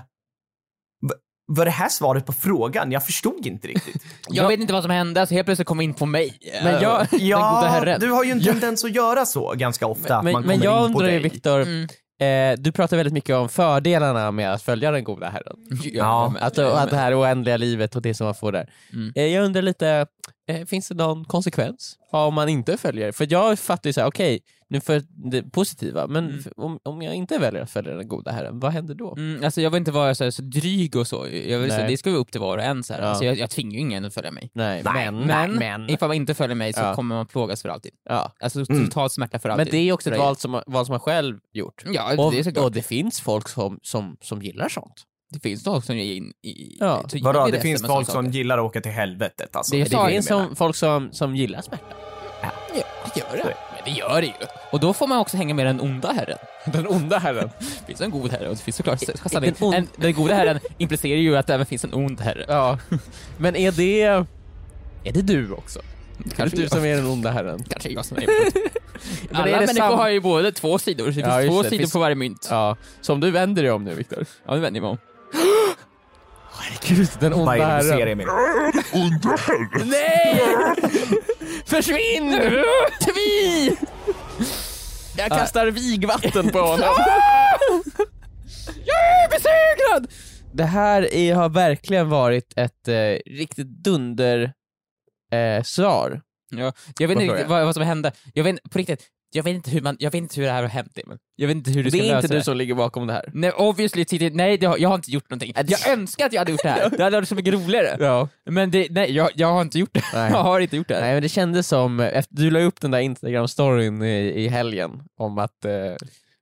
Var det här svaret på frågan? Jag förstod inte riktigt. Jag vet inte vad som hände, så helt plötsligt kom in på mig. Men jag- Ja, herren. du har ju en tendens att göra så ganska ofta. att men man men jag undrar ju. Viktor, Mm. eh, du pratar väldigt mycket om fördelarna med att följa den goda herren. Ja, Att, att det här oändliga livet och det som man får där. Mm. Eh, jag undrar lite, finns det någon konsekvens om man inte följer? För jag fattar ju såhär, okej, nu för det positiva, men Mm. om, om jag inte väljer att följa den goda herren, vad händer då? Mm, alltså jag vill inte vara så, så dryg och så, jag vill, så det ska vara upp till var och en. Så här. Ja. Alltså, jag, jag tvingar ju ingen att följa mig. Nej, men, Men, men, ifall man inte följer mig så Ja. kommer man plågas för alltid. ja. Alltså Mm. total smärta för men alltid. det är också ett val som, val som man själv gjort. Ja, Och, det är såklart. och det finns folk som, som, som gillar sånt. Det finns folk som ger in i... Ja. så Vadå, det vi finns folk som saker. gillar att åka till helvetet alltså. Det är Det, så jag finns som, folk som, som gillar smärta. Ja, det gör det. Men det gör det ju. Och då får man också hänga med den onda herren. Den onda herren. Det finns en god herre och det finns såklart Den den, ond- en, den goda herren implicerar ju att det även finns en ond herre. Ja, men är det... Är det du också? Kanske är det du jag. som är den onda herren? Kanske jag som är Men Alla är det människor sam- har ju både två sidor, så det Ja, finns två det. sidor Finns- på varje mynt. Ja, som du vänder dig om nu Viktor. Ja, det vänder jag mig om. Herregud, den onda Vad är det du ser herren. Emil? Nej! Försvinn! Tvi! Jag kastar vigvatten på honom. Jag är besegrad! Det här är, har verkligen varit ett eh, riktigt dunder eh, svar. Ja, jag vet Vad inte riktigt jag? vad, vad som hände. Jag vet på riktigt, jag vet inte hur man, jag vet inte hur det här har hänt Emil. Jag vet inte hur du ska Det är lösa inte du det. som ligger bakom det här. Nej, obviously, Titti, nej det har, jag har inte gjort någonting. Jag önskar att jag hade gjort det här, det hade varit så mycket roligare. Ja. Men det, nej, jag, jag har inte gjort det. Nej. Jag har inte gjort det. här. Nej men det kändes som, efter, du la upp den där instagram-storyn i, i helgen om att eh,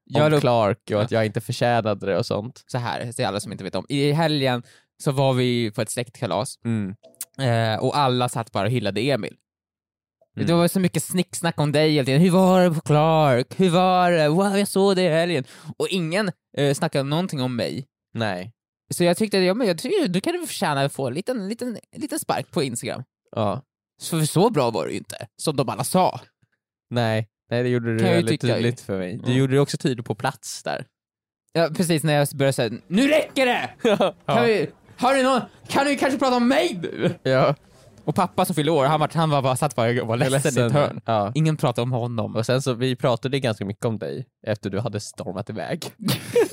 Jag om upp- Clark och att jag inte förtjänade det och sånt. Så här, till alla som inte vet om. I helgen så var vi på ett släktkalas Mm. eh, och alla satt bara och hyllade Emil. Mm. Det var så mycket snicksnack om dig hela tiden. Hur var det på Clark? Hur var det? Wow, jag såg det i helgen. Och ingen eh, snackade någonting om mig. Nej. Så jag tyckte, ja, men jag tycker du kan du förtjäna att få en liten, liten, liten spark på Instagram. Ja. Så, så bra var det ju inte, som de alla sa. Nej. Nej, det gjorde du Kan ju väldigt tydligt för mig. Du Mm. gjorde det också tydligt på plats där. Ja, precis när jag började säga nu räcker det! Kan, Ja. vi, har du någon, kan du kanske prata om mig nu? Ja. Och pappa som fyllde år, han var, han var bara satt bara och var ledsen i ett hörn. Ja. Ingen pratade om honom. Och sen så, vi pratade ganska mycket om dig efter du hade stormat iväg.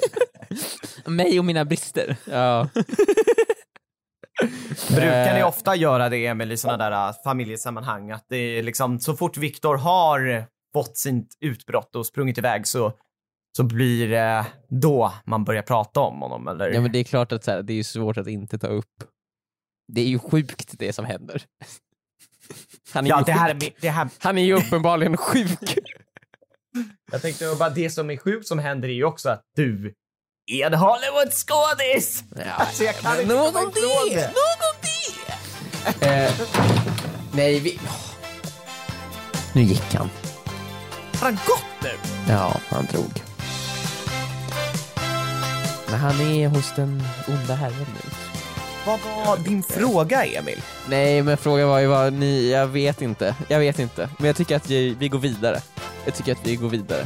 Mig och mina brister. Ja. Brukar ni Eh. ofta göra det Emil i sådana där äh, familjesammanhang? Att det är liksom så fort Viktor har fått sitt utbrott och sprungit iväg så, så blir det då man börjar prata om honom eller? ja men det är klart att så här, det är svårt att inte ta upp. Det är ju sjukt det som händer. Han är, ja ju, det här, är, det här, Han är ju uppenbarligen sjuk. jag tänkte bara det som är sjukt som händer är ju också att du är en Hollywood-skådis! Alltså jag kan inte ifrån det! det. Nog om det! Eh, nej, vi... Nu gick han. Har han gått nu? Ja, han drog. Men han är hos den onda herren nu. Vad var din fråga Emil? Nej, men frågan var ju vad ni... Jag vet inte. Jag vet inte. Men jag tycker att vi, vi går vidare. Jag tycker att vi går vidare.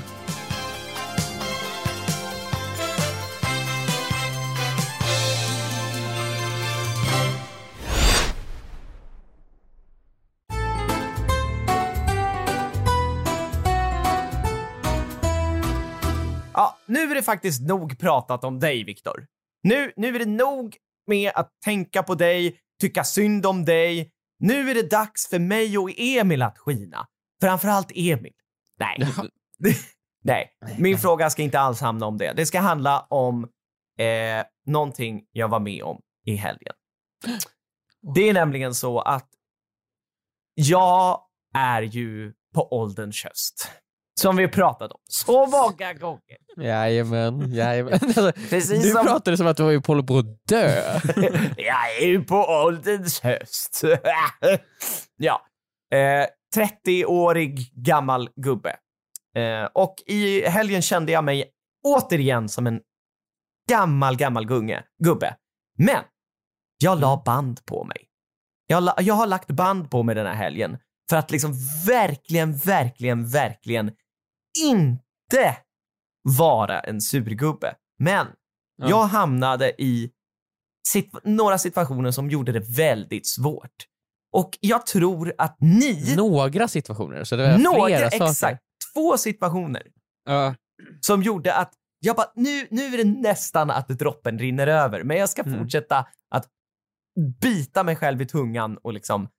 Ja, nu är det faktiskt nog pratat om dig, Viktor. Nu, nu är det nog med att tänka på dig, tycka synd om dig. Nu är det dags för mig och Emil att skina. Framförallt Emil. Nej. Nej, min fråga ska inte alls hamna om det. Det ska handla om eh, någonting jag var med om i helgen. Det är nämligen så att jag är ju på ålderns höst. Som vi pratat om så många gånger. Jajamän, jajamän. Alltså, Precis du som- pratade som att du var ju på att dö. Jag är ju på ålderns höst. ja. Eh, 30-årig gammal gubbe. Eh, och i helgen kände jag mig återigen som en gammal, gammal gunge, gubbe. Men jag la band på mig. Jag, har la- jag har lagt band på mig den här helgen för att liksom verkligen, verkligen, verkligen inte vara en surgubbe. Men Ja. jag hamnade i sit- några situationer som gjorde det väldigt svårt. Och jag tror att ni, Några situationer, så det var några, flera saker. exakt, två situationer Ja. som gjorde att jag bara, nu, nu är det nästan att droppen rinner över, men jag ska Mm. fortsätta att bita mig själv i tungan och liksom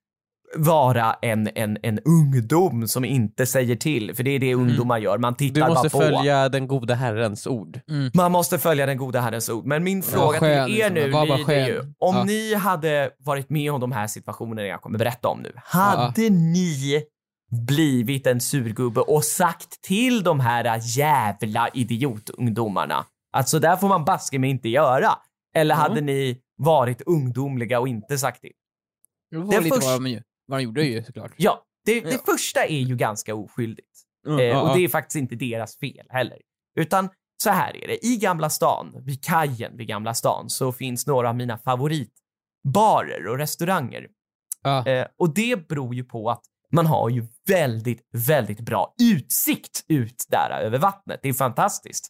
vara en, en, en ungdom som inte säger till, för det är det ungdomar gör. Man Du tittar måste bara på. följa den gode herrens ord. Man måste följa den goda herrens ord. Men min fråga skön, till er liksom. nu Var bara lyder ju, om Ja. ni hade varit med om de här situationerna jag kommer berätta om nu, hade ni blivit en surgubbe och sagt till de här jävla idiotungdomarna att så där får man baske mig inte göra? Eller Mm. hade ni varit ungdomliga och inte sagt till? Det var Det lite först- vad, de, ju- vad de gjorde ju såklart. Ja, det, det Ja. första är ju ganska oskyldigt. Mm, Eh, och det är faktiskt inte deras fel heller. Utan så här är det, i Gamla stan, vid kajen vid Gamla stan, så finns några av mina favoritbarer och restauranger. Eh, och det beror ju på att man har ju väldigt, väldigt bra utsikt ut där över vattnet. Det är fantastiskt.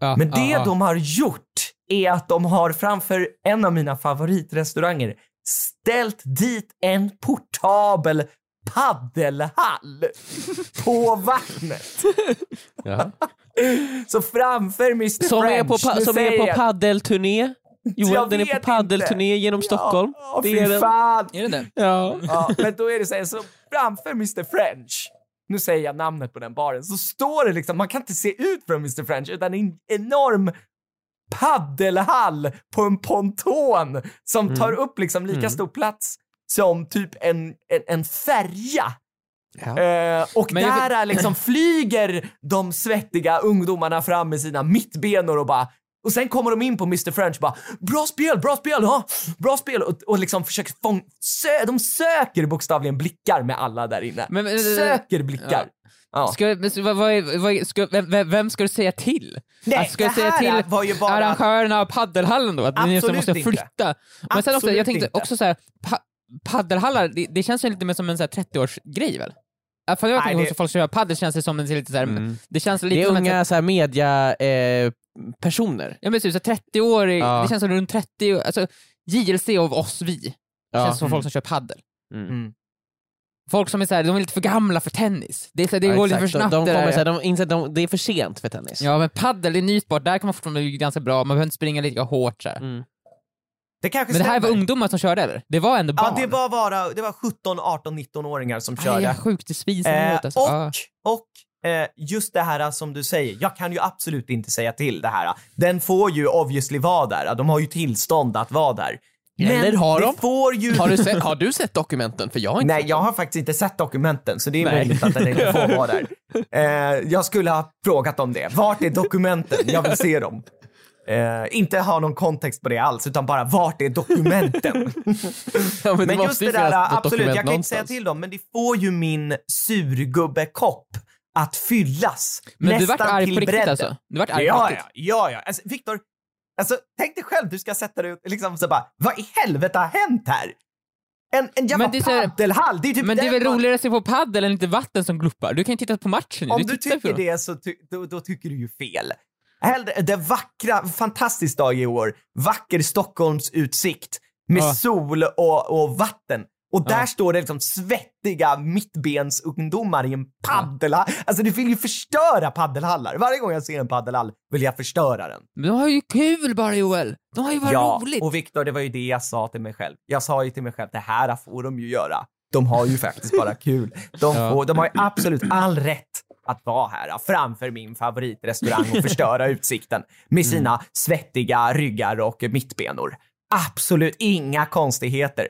Ja, Men det ja. de har gjort är att de har framför en av mina favoritrestauranger ställt dit en portabel paddelhall på vattnet. Ja. Så framför Mr Som, French, är på, som är på paddelturné. Johan, den är på paddelturné genom Stockholm. Ja, det är den. fan. Är det det? Ja. Ja, men då är det så här, så framför Mr French, nu säger jag namnet på den baren, så står det liksom, man kan inte se ut från Mr French utan en enorm paddelhall på en ponton som tar upp liksom lika Mm. stor plats som typ en, en, en färja. Ja. Eh, och Men jag där är liksom flyger de svettiga ungdomarna fram med sina mittbenor och bara och sen kommer de in på Mr French och bara “Bra spel, bra spel, ja, bra spel” och, och liksom försöker fång... Sö, de söker bokstavligen blickar med alla där inne. Men- men- söker blickar. Ja. Ska, men så vad, vad, är- vad, är- ska, vem, ska du säga till? Nej, Alltså, ska jag säga till var ju bara... arrangörerna av paddelhallen då? Att ni Absolut måste inte. flytta? Men sen också, Absolut jag tänkte inte. också så här, pa, paddelhallar, det, det känns ju lite mer som en så här 30-årsgrej väl? För jag tänker det- det... folk som gör paddel känns det som en lite så här, Mm. det känns lite Det är som en unga så här, media eh, personer. Ja men typ så 30-årig, Ja. det känns som runt 30, alltså JLC av oss vi. Ja. Känns som Mm. folk som kör paddel. Mm. Folk som är så här, de är lite för gamla för tennis. Det, är så här, det Ja, går lite exakt. för snabbt de, de det kommer, så här, de inser att de, det är för sent för tennis. Ja men paddel, det är en ny sport, där kan man fortfarande bli ganska bra, man behöver inte springa lika hårt så. Mm. Det kanske Men det här stämmer. var ungdomar som körde eller? Det var ändå barn? Ja, det var bara det var 17, 18, 19-åringar som Aj, körde. är sjukt spisen Eh, emot, alltså. och Ja. och eh, just det här som du säger, jag kan ju absolut inte säga till det här. Den får ju obviously vara där, de har ju tillstånd att vara där. Eller har det de? får ju... Har, du sett, har du sett dokumenten? För jag har inte Nej, jag har faktiskt inte sett dokumenten, så det är Nej. möjligt att den inte får vara där. Eh, jag skulle ha frågat om det. Vart är dokumenten? Jag vill se dem. Eh, inte ha någon kontext på det alls, utan bara vart är dokumenten? Ja, men det Men måste just ju det där, absolut, jag kan inte säga någonstans. till dem, men det får ju min surgubbekopp att fyllas. Men du nästan vart arg till på riktigt bredden. alltså? Du vart arg på Ja, riktigt? ja, ja, ja. Alltså, Viktor, alltså, tänk dig själv, du ska sätta dig och liksom så bara, vad i helvete har hänt här? En, en jävla Men det är paddelhall, det är typ Men det är väl man- roligare att se på paddel än lite vatten som gloppar? Du kan ju titta på matchen nu. Om du på tycker det så ty då, då tycker du ju fel. Hellre, det vackra, fantastisk dag i år, vacker Stockholms utsikt med Ja. sol och, och vatten. Och där Ja. står det liksom svettiga mittbensungdomar i en paddelhall. Alltså det vill ju förstöra paddelhallar. Varje gång jag ser en paddelhall vill jag förstöra den. Men de har ju kul bara Joel! De har ju bara ja, roligt! och Viktor, det var ju det jag sa till mig själv. Jag sa ju till mig själv, det här får de ju göra. De har ju faktiskt bara kul. De, Ja. får, de har ju absolut all rätt att vara här framför min favoritrestaurang och förstöra utsikten med Mm. sina svettiga ryggar och mittbenor. Absolut inga konstigheter.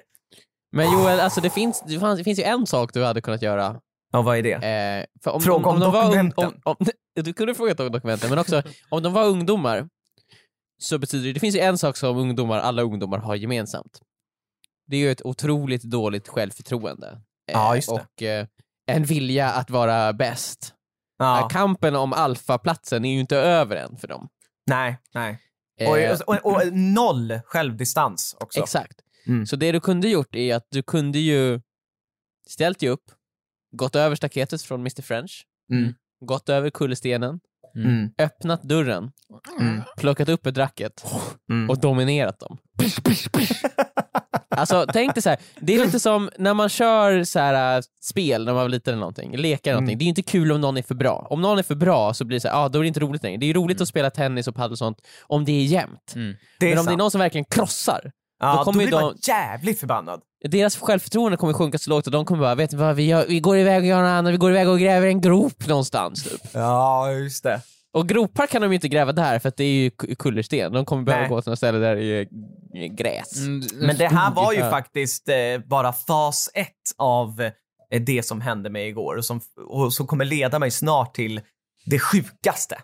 Men Joel, alltså det finns, det, fanns, det finns ju en sak du hade kunnat göra. Ja, vad är det? Eh, för om, Fråga om de var ung- dokumenten. om, om, du kunde frågat om dokumenten, men också om de var ungdomar så betyder det, det finns ju en sak som ungdomar, alla ungdomar har gemensamt. Det är ju ett otroligt dåligt självförtroende. Eh, Ja, just det. Och eh, en vilja att vara bäst. Eh, Ja, Kampen om alfaplatsen är ju inte över än för dem. nej, nej. Eh, Och, och, och, och noll självdistans också. Exakt. Mm. Så det du kunde gjort är att du kunde ju ställt dig upp, gått över staketet från Mr French, Mm. gått över kullerstenen, Mm. öppnat dörren, Mm. plockat upp ett racket Mm. och dominerat dem. Alltså tänk dig så här, det är lite som när man kör så här, äh, spel när man var liten eller någonting, lekar eller någonting. Mm. Det är inte kul om någon är för bra. Om någon är för bra så blir det så här, ah, då är det inte roligt längre. Det är roligt att spela tennis och padel och sånt om det är jämnt. Mm. Det är Men om det är sant. någon som verkligen krossar, ja, då då, kommer ju blir man de- jävligt förbannad. deras självförtroende kommer sjunka så lågt och de kommer bara, vet ni vad, vi, gör, vi går iväg och gör något annat, vi går iväg och gräver en grop någonstans. Typ. Ja, just det. Och gropar kan de ju inte gräva där för att det är ju kullersten. De kommer behöva Nej. gå till något ställe där det är gräs. Mm, Men det här var ju faktiskt eh, bara fas ett av eh, det som hände mig igår och som, och som kommer leda mig snart till det sjukaste.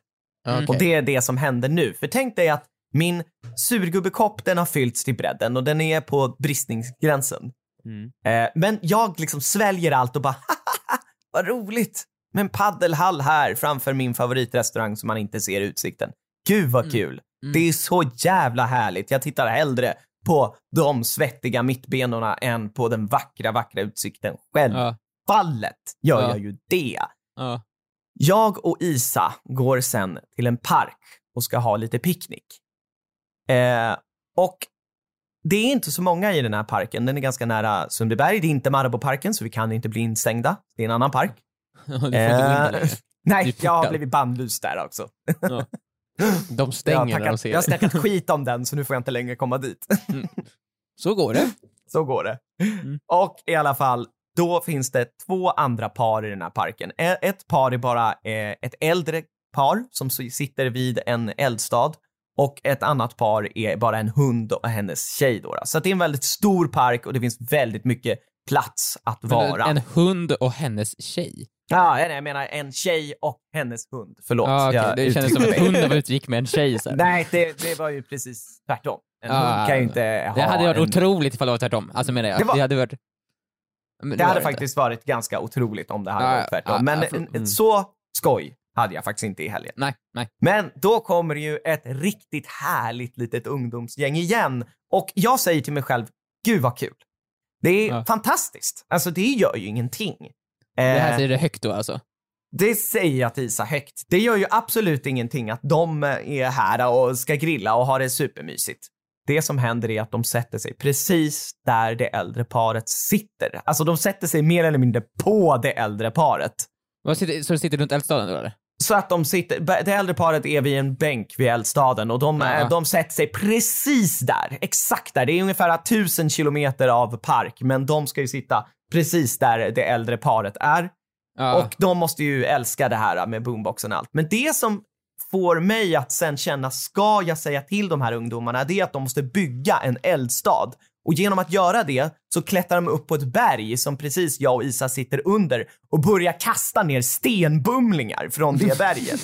Okej. Och det är det som händer nu. För tänk dig att min surgubbekopp den har fyllts till bredden och den är på bristningsgränsen. Mm. Eh, men jag liksom sväljer allt och bara vad roligt med en paddelhall här framför min favoritrestaurang som man inte ser utsikten. Gud vad kul. Mm. Det är så jävla härligt. Jag tittar hellre på de svettiga mittbenorna än på den vackra, vackra utsikten. Självfallet Ja. gör Ja. jag ju det. Ja. Jag och Isa går sen till en park och ska ha lite picknick. Eh, och det är inte så många i den här parken. Den är ganska nära Sundbyberg. Det är inte Marabouparken, så vi kan inte bli instängda. Det är en annan park. Eh, nej, jag har blivit bannlyst där också. Ja. De Jag stänger har, när de tackat, ser jag har snackat skit om den, så nu får jag inte längre komma dit. Så går det. Så går det. Mm. Och i alla fall, då finns det två andra par i den här parken. E- Ett par är bara eh, ett äldre par som sitter vid en eldstad och ett annat par är bara en hund och hennes tjej. Då. Så det är en väldigt stor park och det finns väldigt mycket plats att vara. En hund och hennes tjej. Ja, nej, jag menar en tjej och hennes hund. Förlåt. Okej. jag Det kändes som att hunden var ute och gick med en tjej. Så. Nej, det, det var ju precis tvärtom. En Ah, hund kan ju inte ha Det hade varit en... otroligt ifall det var tvärtom. Alltså menar jag. Det var- hade varit... Men Det var hade inte. faktiskt varit ganska otroligt om det hade Ja, varit tvärtom. ja, Men en- mm. så skoj hade jag faktiskt inte i helgen. Nej, nej. Men då kommer ju ett riktigt härligt litet ungdomsgäng igen. Och jag säger till mig själv, gud vad kul. Det är Ja. fantastiskt. Alltså det gör ju ingenting. Det här Eh, säger det högt då alltså. det säger jag till Isa högt. Det gör ju absolut ingenting att de eh, är här och ska grilla och ha det supermysigt. Det som händer är att de sätter sig precis där det äldre paret sitter. Alltså de sätter sig mer eller mindre på det äldre paret. Så du sitter runt eldstaden då eller? Så att de sitter, det äldre paret är vid en bänk vid eldstaden och de, Ja. eh, de sätter sig precis där, exakt där. Det är ungefär tusen kilometer av park, men de ska ju sitta precis där det äldre paret är. Ja. Och de måste ju älska det här med boomboxen och allt. Men det som får mig att sen känna, ska jag säga till de här ungdomarna, det är att de måste bygga en eldstad. Och genom att göra det så klättrar de upp på ett berg som precis jag och Isa sitter under och börjar kasta ner stenbumlingar från det berget.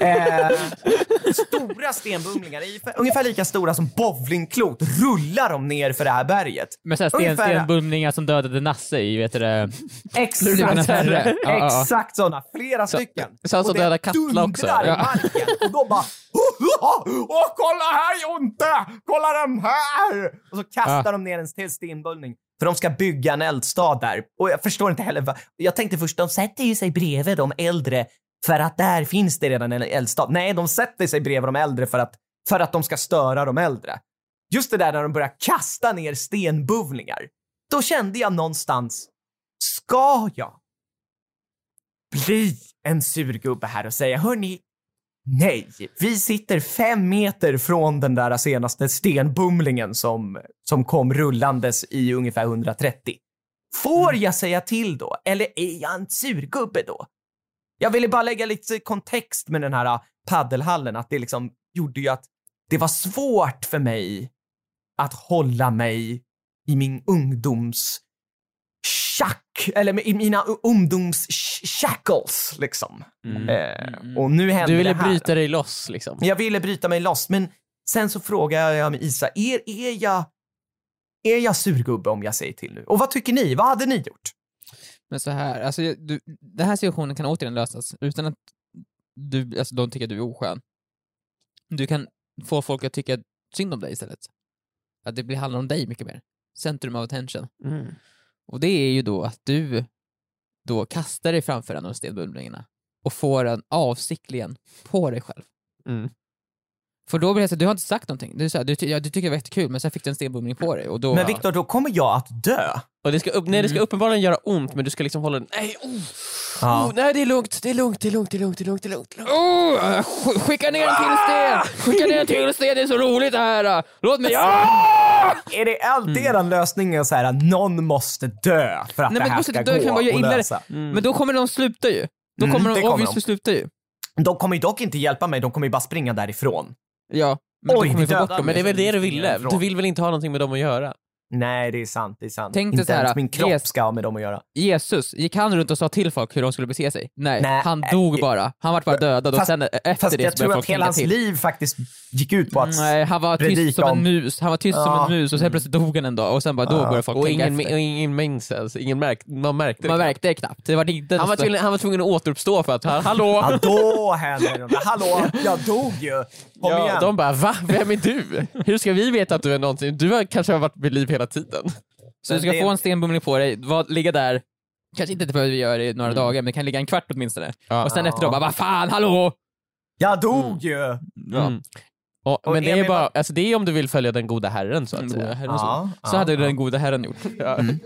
eh, stora stenbumlingar, ungefär lika stora som bowlingklot, rullar de ner för det här berget. Med såhär sten, Ungefär- stenbumlingar som dödade Nasse i, vet du det? Exakt. Ja, ja, ja. exakt sådana, flera stycken. så alltså Och det döda Katla också, dundrar i ja. marken och då bara Åh, kolla här Jonte! Kolla den här! Och så kastar Ja. de ner en till stenbullning. För de ska bygga en eldstad där. Och jag förstår inte heller vad... Jag tänkte först, de sätter ju sig bredvid de äldre för att där finns det redan en eldstad. Nej, de sätter sig bredvid de äldre för att, för att de ska störa de äldre. Just det där när de börjar kasta ner stenbuvlingar. Då kände jag någonstans, ska jag bli en surgubbe här och säga hörni, nej, vi sitter fem meter från den där senaste stenbumlingen som, som kom rullandes i ungefär 130. Får jag säga till då? Eller är jag en surgubbe då? Jag ville bara lägga lite kontext med den här äh, paddelhallen, att det liksom gjorde ju att det var svårt för mig att hålla mig i min ungdoms tjack, eller i mina u- ungdoms sh- shackles liksom. Mm. Eh, och nu hände Du ville det här. bryta dig loss liksom. Jag ville bryta mig loss, men sen så frågade jag med Isa, är, är jag är jag surgubbe om jag säger till nu? Och vad tycker ni? Vad hade ni gjort? Men så här, alltså, du, den här situationen kan återigen lösas utan att du, alltså, de tycker att du är oskön. Du kan få folk att tycka synd om dig istället. att det blir handlar om dig mycket mer. Centrum of attention. Mm. Och det är ju då att du då kastar dig framför en av stenbumlingarna och får den avsiktligen på dig själv. Mm. För då blir det så du har inte sagt någonting. Du, så här, du, ja, du tycker det var jättekul men sen fick du en stenbumling på dig och då... Men Viktor, då kommer jag att dö. Och det ska, upp, nej, det ska uppenbarligen göra ont men du ska liksom hålla den, nej, oh, Ja. oh, nej det är lugnt, det är lugnt, det är lugnt, det är lugnt, det är lugnt, det är lugnt. Det är lugnt. Oh, sk- skicka ner en till sten! Skicka ner en till sten, det är så roligt det här! Låt mig... Ah! Är det alltid eran lösning så här att någon måste dö för att Nej, det men här ska dö, gå kan bara göra det. lösa? Men då kommer de sluta ju. Då Mm, kommer det de kommer obviously sluta ju. De kommer ju dock inte hjälpa mig, de kommer ju bara springa därifrån. Ja, men Oj, då kommer vi få bort dem. Men det är väl det du ville? Du vill väl inte ha någonting med dem att göra? Nej, det är sant. Det är sant. Tänk inte så här, ens min kropp res- ska ha med dem att göra. Jesus, gick han runt och sa till folk hur de skulle bete sig? Nej, Nej, han äh, dog bara. Han vart bara dödad och fast- sen efter Fast det jag tror att hela hans till. liv faktiskt gick ut på att... Nej, han var tyst som en mus. Han var tyst som Ja. en mus och sen plötsligt dog han en dag och sen bara då Ja. började folk Och tänka ingen, efter. och ingen minns ens, ingen märk, man märkte det Man knappt. märkte det knappt. Det var inte han, var tvungen, han var tvungen att återuppstå för att, hallå? Ja, då det något. Hallå, jag dog ju. Kom Ja, igen. de bara va? Vem är du? Hur ska vi veta att du är någonting? Du har kanske har varit vid liv hela tiden. Så du ska det- få en stenbumling på dig, vad, ligga där, kanske inte behöver vi göra det i några dagar, men det kan ligga en kvart åtminstone. Ja. och sen Ja. efter då bara, vad fan, hallå! Jag dog ju. Ja. Mm. Och, Och men det är bara, var- alltså det är om du vill följa den goda herren så att Den säga. herren, Ja, så. så ja, hade ja. den goda herren gjort. Ja. Mm.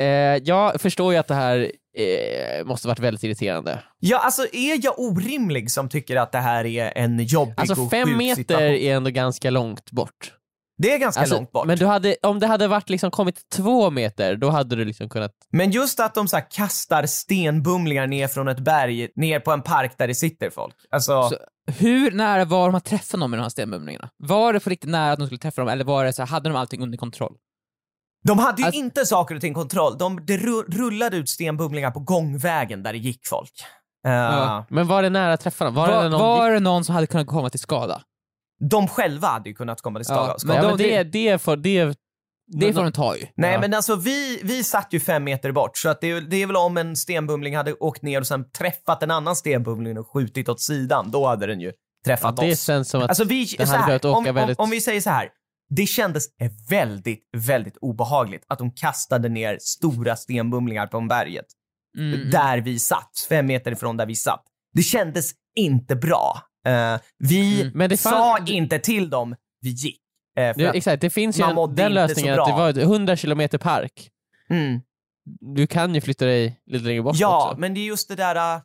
Eh, jag förstår ju att det här eh, måste varit väldigt irriterande. Ja, alltså är jag orimlig som tycker att det här är en jobbig Alltså och fem sjuk meter situation? är ändå ganska långt bort. Det är ganska Alltså, långt bort. Men du hade, om det hade varit liksom kommit två meter, då hade du liksom kunnat... Men just att de så kastar stenbumlingar ner från ett berg, ner på en park där det sitter folk. Alltså, Så- Hur nära var de att träffa någon med de här stenbumlingarna? Var det på riktigt nära att de skulle träffa dem, eller var det så här, hade de allting under kontroll? de hade ju alltså- inte saker och ting kontroll. De, ru- rullade ut stenbumlingar på gångvägen där det gick folk. Eh, Ja. Men var det nära att träffa dem? Var, Var, det någon... var det någon som hade kunnat komma till skada? De själva hade ju kunnat komma till skada. Ja, ja, de- men det, det, får, det, Det får de ta ju. Nej Ja. men alltså vi, vi satt ju fem meter bort så att det, är- det är väl om en stenbumling hade åkt ner och sen träffat en annan stenbumling och skjutit åt sidan, då hade den ju ja, träffat det oss. känns som att... Alltså vi, den hade behövt åka om, väldigt- om, om vi säger så här. Det kändes väldigt, väldigt obehagligt att de kastade ner stora stenbumlingar på berget. Mm. Där vi satt, fem meter ifrån där vi satt. Det kändes inte bra. Eh, vi Mm. Men det sa inte till dem, vi gick. Eh, det, att, exakt, det finns ju en, den lösningen så att det var ett 100 kilometer park. mm. Du kan ju flytta dig lite längre bort Ja, också. men det är just det där... äh,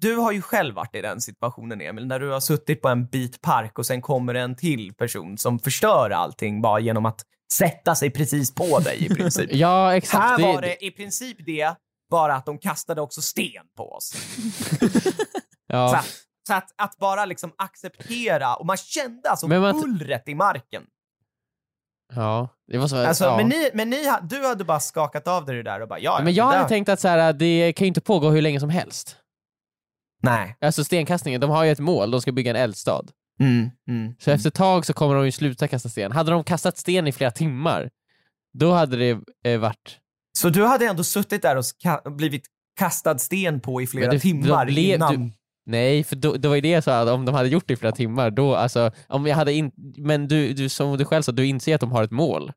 Du har ju själv varit i den situationen, Emil, när du har suttit på en bit park och sen kommer en till person som förstör allting bara genom att sätta sig precis på dig i princip. Ja, exakt. Här var det i princip det, bara att de kastade också sten på oss. Så, ja. att, så att, att bara liksom acceptera, och man kände alltså Men man- bullret i marken. ja, det var så... Alltså, ja. Men, ni, men ni, du hade bara skakat av dig det där och bara ja, Men jag hade där- tänkt att så här, det kan ju inte pågå hur länge som helst. Nej. Alltså stenkastningen, de har ju ett mål, de ska bygga en eldstad. Mm, mm. Så efter ett tag så kommer de ju sluta kasta sten. Hade de kastat sten i flera timmar, då hade det eh, varit... Så du hade ändå suttit där och blivit kastad sten på i flera Men det- timmar de blev- innan? du- Nej, för då, det var ju det jag sa, att om de hade gjort det i flera timmar, då alltså, om jag hade in, men du, du som du själv sa, du inser att de har ett mål.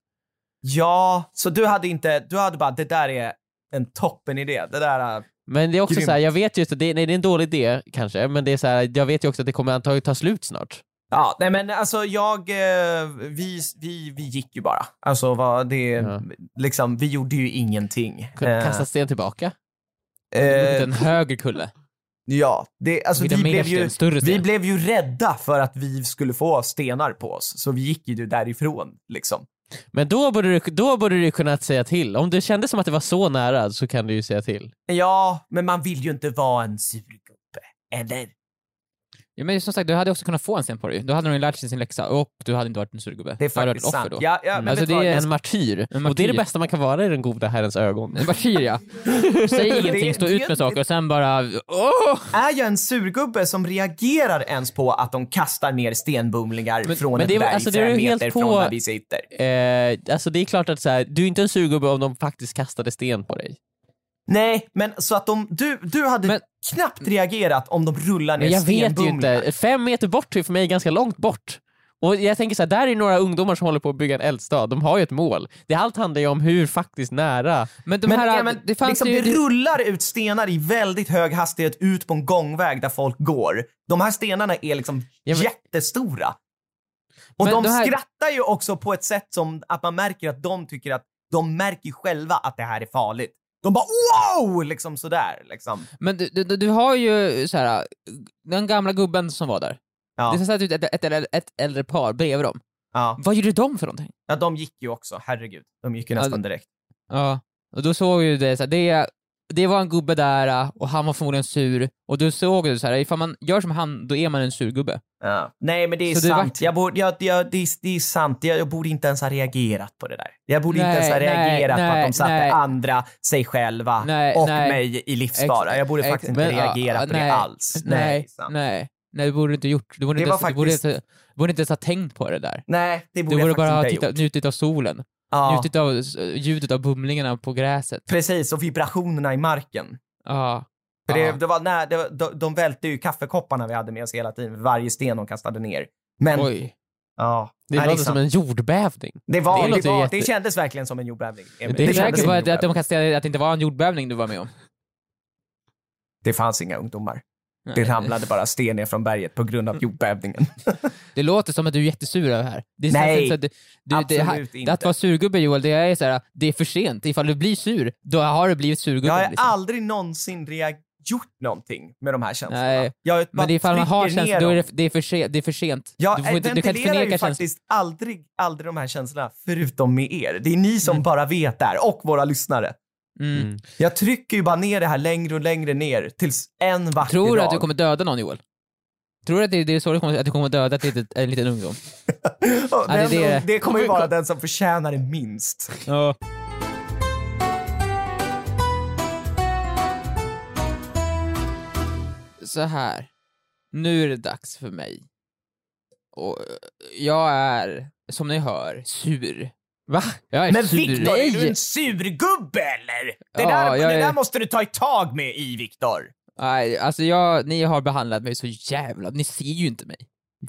Ja, så du hade inte, du hade bara, det där är en toppen idé. Det där, äh, Men det är också Grymt. så här, jag vet just att det, nej, det är en dålig idé kanske, men det är så här, jag vet ju också att det kommer antagligen ta slut snart. ja, nej men alltså jag, eh, vi, vi, vi gick ju bara. Alltså vad det, Ja. liksom, vi gjorde ju ingenting. Kunde Eh, Kasta sten tillbaka. eh, En högre kulle. Ja, det, alltså vi blev, ju, sten, vi blev ju rädda för att vi skulle få stenar på oss, så vi gick ju därifrån liksom. Men då borde, du, då borde du kunnat säga till. Om det kändes som att det var så nära så kan du ju säga till. Ja, men man vill ju inte vara en surgubbe, eller? Ja, men som sagt, du hade också kunnat få en sten på dig. Då hade de ju lärt sig sin läxa och du hade inte varit en surgubbe. Det är du faktiskt varit ett sant. då. Ja, ja, men Alltså det du är Jag en martyr. En Och det är det bästa man kan vara i den goda herrens ögon. En martyr ja. Säg ingenting, stå ut med saker och sen bara åh! är jag en surgubbe som reagerar ens på att de kastar ner stenbumlingar Men- från men ett det berg alltså, det är fem meter på- från där vi sitter? Eh, alltså det är klart att så här, du är inte en surgubbe om de faktiskt kastade sten på dig. Nej, men så att de, du, du hade Men- knappt reagerat om de rullar ner Men jag vet ju inte. Fem meter bort är för mig ganska långt bort. Och jag tänker så här, där är några ungdomar som håller på att bygga en eldstad, de har ju ett mål. Det allt handlar ju om hur faktiskt nära Men de Men, här, ja, men det fanns liksom, ju... det rullar ut stenar i väldigt hög hastighet ut på en gångväg där folk går. De här stenarna är liksom Ja, men- jättestora. Och Men de det här- skrattar ju också på ett sätt som att man märker att de tycker att de märker själva att det här är farligt. De bara wow! Liksom sådär liksom. Men du, du, du har ju så här, den gamla gubben som var där. Ja, Det satt ut ett, ett, ett, ett äldre par bredvid dem. ja. Vad gjorde de för någonting? ja, de gick ju också, herregud. De gick ju Ja, nästan direkt. Ja, och då såg ju det så här, det, det var en gubbe där äh, och han var förmodligen sur, och du såg ju så här, ifall man gör som han, då är man en sur gubbe. Ja. Nej men det är Så det sant. vart- Jag borde, jag, jag, det, är, det är sant. Jag, jag borde inte ens ha reagerat på det där. Jag borde inte Nej, ens ha nej, reagerat på att nej, de satte nej. andra, sig själva Nej, och nej. mig i livsfara. Jag borde ex- faktiskt inte men, ja, reagera på nej, det alls. Nej, nej, nej, det borde du inte gjort. Du borde Det inte, var ens- du borde faktiskt- inte, du borde inte ens ha tänkt på det där. Nej, det borde Du borde jag bara ha faktiskt inte tittat, njutit av solen, Ja, njutit av ljudet av bumlingarna på gräset. precis, och vibrationerna i marken. Ja. För det, det var när, det, de, de välte ju kaffekopparna vi hade med oss hela tiden, varje sten de kastade ner. Men, Oj. ja. Det låter som en jordbävning. det, var, Det det, var, jätte- det kändes verkligen som en jordbävning. Emil. Det Det säkert att, att de kan säga att det inte var en jordbävning du var med om. Det fanns inga ungdomar. Det ramlade bara sten ner från berget på grund av jordbävningen. Det låter som att du är jättesur över det här. Det är Nej, så att du, du, det, absolut inte. Att vara surgubbe Joel, det är så här, det är för sent. Ifall du blir sur, då har du blivit surgubbe. Jag har liksom. aldrig någonsin reagerat gjort någonting med de här känslorna. Nej, Jag Men ifall man har känslor, då är det, det, är för sent, det är för sent. Jag du, inte, du kan inte förneka ju faktiskt aldrig, aldrig de här känslorna förutom med er. Det är ni som Mm. bara vet det här och våra lyssnare. Mm. Mm. Jag trycker ju bara ner det här längre och längre ner tills en vacker Tror du dag. att du kommer döda någon Joel? Tror du att det, det är så du kommer, att du kommer döda ett litet, en liten ungdom? Ja, det det. det kommer ju vara den som förtjänar det minst. Ja. Så här. Nu är det dags för mig. Och eh, jag är, som ni hör, sur. Va? Jag är Men sur. Viktor, är du en surgubbe eller? Det, Ja, där, jag det är- där måste du ta i tag med i, Viktor. Nej, alltså jag, ni har behandlat mig så jävla... Ni ser ju inte mig.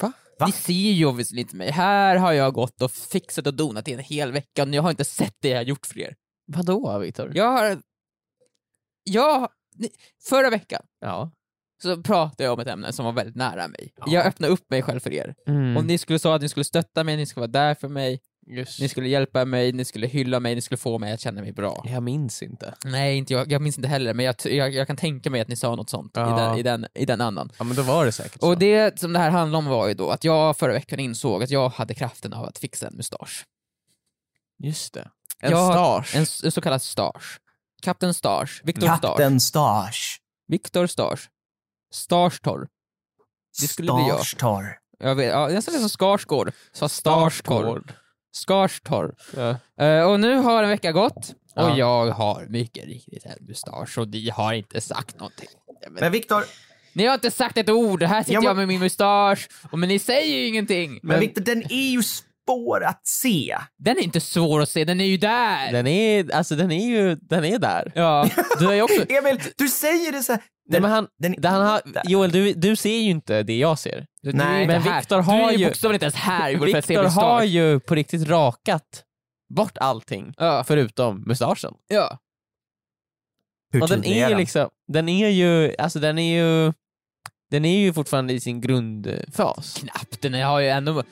Va? Va? Ni ser ju obviously inte mig. Här har jag gått och fixat och donat i en hel vecka och jag har inte sett det jag har gjort för er. Vadå Viktor? Jag har... Jag... ni- Förra veckan Ja. så pratade jag om ett ämne som var väldigt nära mig. Jag öppnade upp mig själv för er. Mm. Och ni skulle säga att ni skulle stötta mig, ni skulle vara där för mig, Just. ni skulle hjälpa mig, ni skulle hylla mig, ni skulle få mig att känna mig bra. Jag minns inte. Nej, inte jag, jag minns inte heller, men jag, jag, jag kan tänka mig att ni sa något sånt i, Ja. den, i, den, i den andan. Ja men då var det säkert så. Och det som det här handlar om var ju då att jag förra veckan insåg att jag hade kraften av att fixa en mustasch. Just det. En Jag stars. En, en så kallad stars. Kapten Stars. Viktor Stars. Kapten Stars. Viktor Stars. Starstorr. Det skulle bli jag. Starstorr. Jag vet, ja, nästan som Skarsgård. Så Starstorr. Skarstorr. Ja. Eh, och nu har en vecka gått och Ja. jag har mycket riktigt en mustasch och ni har inte sagt någonting. Ja, men- Men Viktor, Ni har inte sagt ett ord, här sitter Ja, men- jag med min mustasch, och men ni säger ju ingenting. men Viktor, den är ju svår att se. Den är inte svår att se, den är ju där! Den är, alltså den är ju, den är där. Ja, du ju också... Emil, du säger det så här. Nej, Den, men han, den det han har. Joel, du, du ser ju inte det jag ser. Du, Nej, är men. Viktor har du är ju bokstavligen inte ens här Viktor har ju på riktigt rakat bort allting Ja, förutom mustaschen. ja. Hur Och den är ju den? liksom, den är ju, alltså den är ju, den är ju fortfarande i sin grundfas. Knappt, den har ju ändå...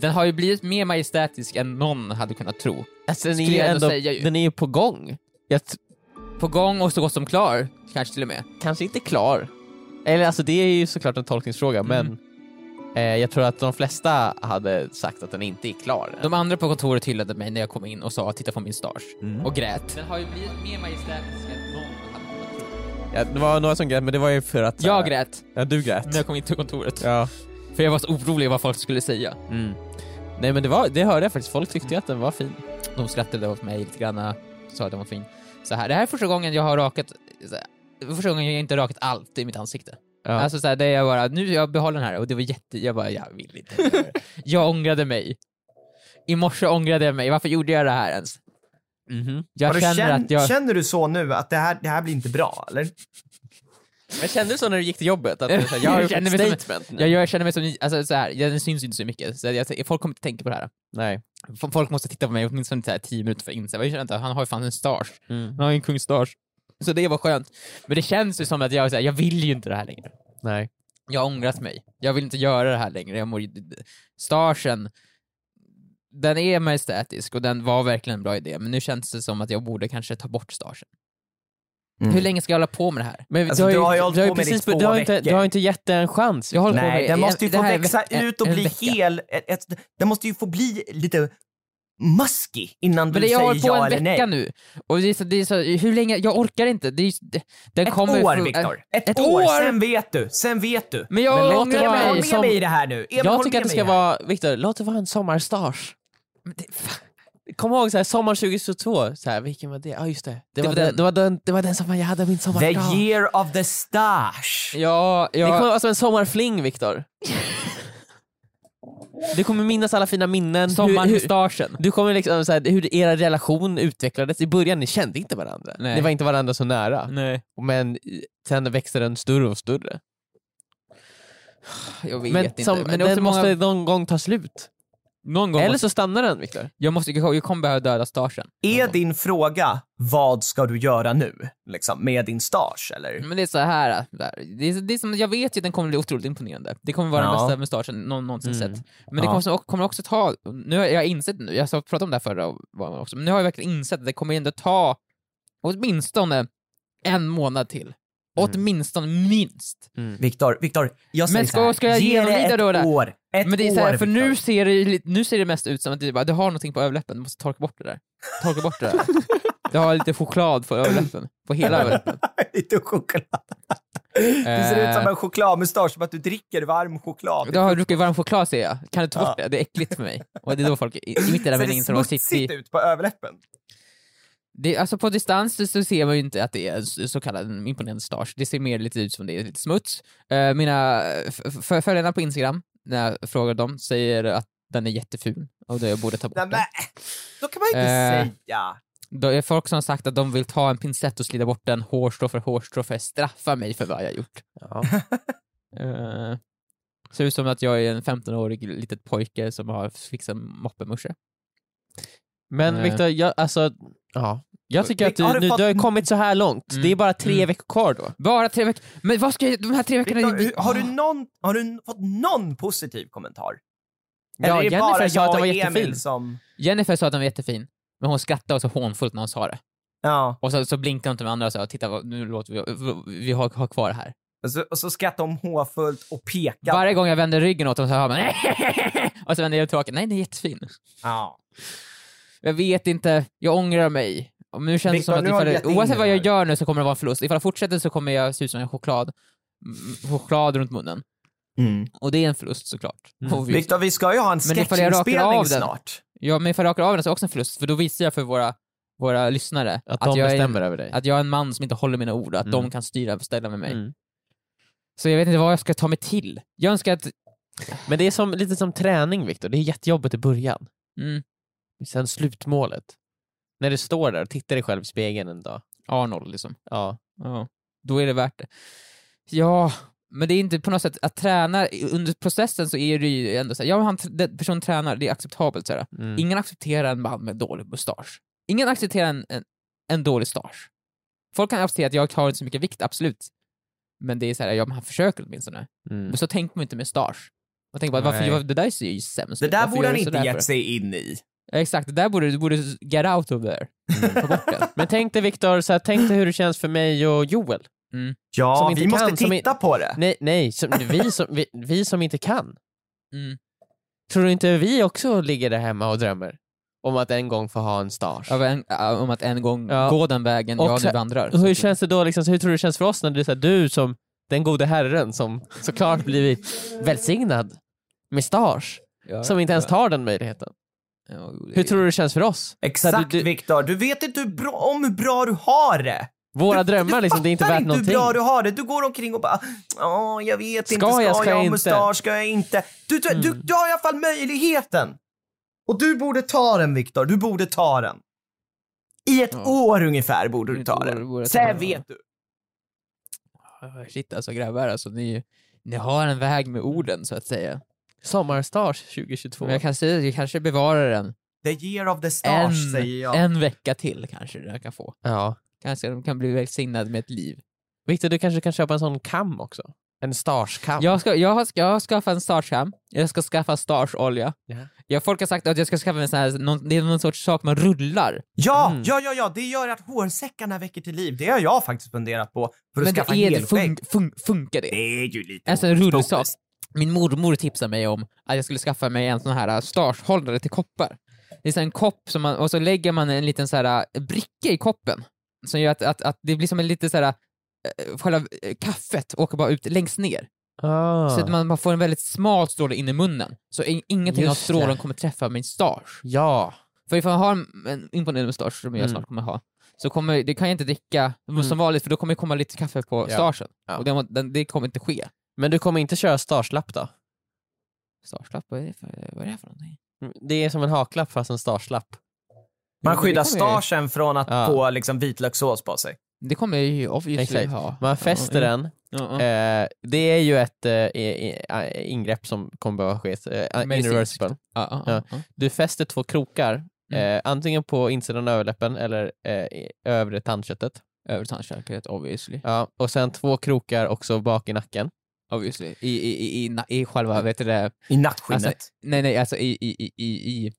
Den har ju blivit mer majestätisk än någon hade kunnat tro. Alltså den är ju ändå säga ju. den är ju på gång. Jag På gång och så gott som klar, kanske till och med. kanske inte klar. Eller alltså det är ju såklart en tolkningsfråga Mm. men eh, jag tror att de flesta hade sagt att den inte är klar. De andra på kontoret hyllade mig när jag kom in och sa titta på min stars. Mm. Och grät. Den har ju blivit mer majestätisk än någon hade kunnat tro. Ja, det var några som grät men det var ju för att... Jag eh, grät Ja, du grät. när jag kom in till kontoret. Ja. För jag var så orolig vad folk skulle säga. Mm. Nej men det, var, det hörde jag faktiskt, folk tyckte att den var fin. De skrattade åt mig lite grann, sa att den var fin. Så här, det här är första gången jag har rakat, här, första gången jag inte rakat allt i mitt ansikte. Ja. Alltså så här, det är bara, nu jag behåller den här och det var jätte, jag bara, jag vill inte. Jag ångrade mig. I morse ångrade jag mig, varför gjorde jag det här ens? Jag Har du känner känn, att jag... Känner du så nu att det här, det här blir inte bra, eller? Men kände du så när du gick till jobbet? Att du, så här, jag har gjort ett statement nu? Jag, jag känner mig som, alltså så här, jag- den syns ju inte så mycket, så jag, folk kommer inte tänka på det här. Nej. Folk måste titta på mig åtminstone så tio minuter för att inse, inte, han har ju fan en stars. Mm. Han har ju en kungsstars. Så det var skönt. Men det känns ju som att jag, så här, jag vill ju inte det här längre. Nej. Jag har ångrat mig. Jag vill inte göra det här längre. Jag mår, starsen, den är majestätisk och den var verkligen en bra idé, men nu känns det som att jag borde kanske ta bort starsen. Mm. Hur länge ska jag hålla på med det här? Men Alltså, du har ju hållit du på med det i två du har inte, veckor. du har inte gett det en chans. Jag på Nej, med den måste ju det få växa ut och en bli vecka. hel. Ett, ett, den måste ju få bli lite musky innan Men du det, jag har säger hållit på ja en eller vecka nej. nu, och det är så, det är så, hur länge, jag orkar inte. Det är, det, den Ett kommer år Viktor, ett, ett år, år! sen vet du, sen vet du. Men jag Men låt ångrar det vara. Håll med som- mig i det här nu. Emil, jag tycker att det ska vara, Viktor, låt det vara en sommarstars. Men det- fan. Kom ihåg så här, sommar 2022, så här, vilken var det? Ja just det. Det, Det var, den. den. Det, var den, det var den som jag hade min The sommardag. year of the stash. Ja, Det ja, kommer vara som en sommarfling Viktor. Du kommer minnas alla fina minnen. starsen. du kommer liksom så här, hur er relation utvecklades. I början ni kände inte varandra. Nej. Ni var inte varandra så nära. Nej, Men sen växte den större och större. jag vet Men, inte. som, men det måste många, någon gång ta slut. Någon gång Eller måste, så stannar den Viktor. jag, måste, jag kommer behöva döda starsen. Är din fråga, vad ska du göra nu? Liksom, med din stash eller? Men det är så här, där. det är, det är som, jag vet ju att den kommer bli otroligt imponerande. Det kommer vara Ja. den bästa mustaschen någon någonsin Mm. sett. Men det kommer, också- kommer också ta, nu har jag insett nu, jag pratade om det här förra också, men nu har jag verkligen insett att det kommer ändå ta åtminstone en månad till. Åtminstone minst. Viktor, Viktor, jag säger Men ska- så här, ska jag ge det ett då det? år. Ett Men det är så år, här, för nu ser, det, nu ser det mest ut som att det, bara, det har någonting på överläppen, du måste torka bort det där. Torka bort det där. Det har lite choklad på överläppen, på hela överläppen. Lite choklad. Det ser ut som en chokladmustasch, som att du dricker varm choklad. Du har druckit varm choklad ser jag, kan du ta bort Ja. det? Det är äckligt för mig. Och det är då folk, i i mitt i den Ser det meningen sitter smutsigt ut på överläppen? Det, alltså på distans så ser man ju inte att det är en så kallad en imponerande stars. Det ser mer lite ut som det är lite smuts. Eh, mina f- f- följarna på Instagram, när jag frågar dem, säger att den är jätteful och då jag borde ta bort Nej, den. men, då kan man inte Eh, säga. Då är folk som har sagt att de vill ta en pincett och slida bort den hårstrå för hårstrå för att straffa mig för vad jag har gjort. Ja. Uh, ser ut som att jag är en 15-årig litet pojke som har fixat moppemusche. Men Nej. Viktor, jag, alltså, ja. jag tycker att Victor, har du, du nu, fått- du har kommit så här långt. Mm. Det är bara tre Mm. veckor kvar då. Bara tre veckor. Men vad ska jag, de här tre veckorna... Viktor, har, du någon, har du fått någon positiv kommentar? Ja, Eller är det Jennifer bara sa att den var och jättefin. Som... Jennifer sa att den var jättefin, men hon skrattade så hånfullt när hon sa det. Ja, Och så, så blinkade hon till de andra och sa titta vad- nu låter vi, vi har, har kvar det här. och så, och så skrattar de hånfullt och pekar. Varje gång jag vänder ryggen åt dem så hör man och så vänder jag tillbaka, nej den är jättefin. Ja. Jag vet inte, jag ångrar mig. Och nu känns Victor, det som att ifall, oavsett vad jag gör nu så kommer det vara en förlust. Ifall jag fortsätter så kommer jag se ut som en choklad. Choklad runt munnen. Mm. Och det är en förlust såklart. Mm. Viktor, vi ska ju ha en sketchinspelning den- snart. Ja, men ifall jag rakar av den så är det också en förlust, för då visar jag för våra, våra lyssnare Att de jag är, bestämmer över dig. att jag är en man som inte håller mina ord, att Mm. de kan styra och beställa med mig. Mm. Så jag vet inte vad jag ska ta mig till. Jag önskar att... Men det är som, lite som träning Viktor, det är jättejobbigt i början. Mm, Sen slutmålet. När du står där och tittar dig själv i spegeln en dag. Arnold liksom. Ja. Ja, då är det värt det. Ja, men det är inte på något sätt att träna, under processen så är det ju ändå så här, ja han, den personen tränar, det är acceptabelt så här. Mm. Ingen accepterar en man med dålig mustasch. Ingen accepterar en, en, en dålig stasch. Folk kan acceptera att jag tar inte så mycket vikt, absolut. Men det är så här, ja men han försöker åtminstone. Mm. Men så tänker man inte med stasch. Man tänker bara, varför, det där ser ju sämst Det där borde han inte gett sig in i. Exakt, det där borde du borde get out of there. Den. Men tänk dig Viktor, så här, tänk dig hur det känns för mig och Joel. Som Ja, vi måste kan, som titta på det. Nej, nej som, vi, som, vi, vi som inte kan. Mm. Tror du inte vi också ligger där hemma och drömmer? Om att en gång få ha en stars? Av en, om att en gång Ja. gå den vägen Och jag nu vandrar. Och hur känns det då, liksom, så hur tror du det känns för oss när det är så här, du som den gode herren som såklart blivit välsignad med stars, Ja, som inte ens tar den möjligheten. Hur tror du det känns för oss? Exakt du, du, Viktor, du vet inte hur bra, om hur bra du har det. våra du, drömmar, du liksom, det är inte fattar värt inte någonting. hur bra du har det. Du går omkring och bara, ja, jag vet Ska inte, ska jag, jag, ska jag ha inte?" mustasch, ska jag inte? Du, du, du, Mm. du har i alla fall möjligheten. Och du borde ta den Viktor, du borde ta den. I ett Ja. år ungefär borde du ta år den. jag Sen vet du. Shit alltså grabbar, alltså ni, ni har en väg med orden så att säga. Sommarstars 2022. Men jag kan säga att jag kanske bevarar den The year of the stars en, säger jag. en vecka till kanske jag kan få. Ja. Kanske de kan bli välsignad med ett liv. Viktor, du kanske kan köpa en sån kam också? En starskam? Jag, ska, jag, har, jag har skaffat en starskam, jag ska skaffa starsolja. Ja. Jag, folk har sagt att jag ska skaffa en sån här, någon, det är någon sorts sak man rullar. Ja, Mm. ja, ja, ja, det gör att hårsäckarna väcker till liv. Det har jag faktiskt funderat på för att Men skaffa det är, det helskägg. fun, fun, funkar det? Det är ju lite Alltså en rullsak. Min mormor tipsade mig om att jag skulle skaffa mig en sån här äh, starshållare till koppar. Det är så en kopp som man, och så lägger man en liten så här äh, bricka i koppen som gör att, att, att det blir som en lite så här äh, själva kaffet åker bara ut längst ner. Ah. Så att man, man får en väldigt smal stråle in i munnen. Så in, ingenting av Just det. strålen kommer träffa min stars. Ja. För ifall jag har en, imponerande mustasch, som jag Mm. snart kommer ha, så kommer, det kan jag inte dricka som vanligt för då kommer det komma lite kaffe på Ja. starsen. Ja. Och det, det kommer inte ske. Men du kommer inte köra starslapp då? Starslapp, vad är det för, vad är det för någonting? Mm, Det är som en haklapp fast en starslapp. Man skyddar starsen från att Ja. få liksom vitlökssås på sig. Det kommer jag ju obviously Exakt. ha. Man fäster ja, den. Ja. Eh, det är ju ett eh, ingrepp som kommer behöva ske. Eh, irreversible. Ja, ja, Ja. ja. Du fäster två krokar, Mm. eh, antingen på insidan av överläppen eller eh, övre tandköttet. Över tandköket, obviously. Ja, och sen två krokar också bak i nacken. Obviously. I, i, i, i, i själva, vet du det? I nackskinnet. Alltså, nej, nej, alltså i, i, i, i, i,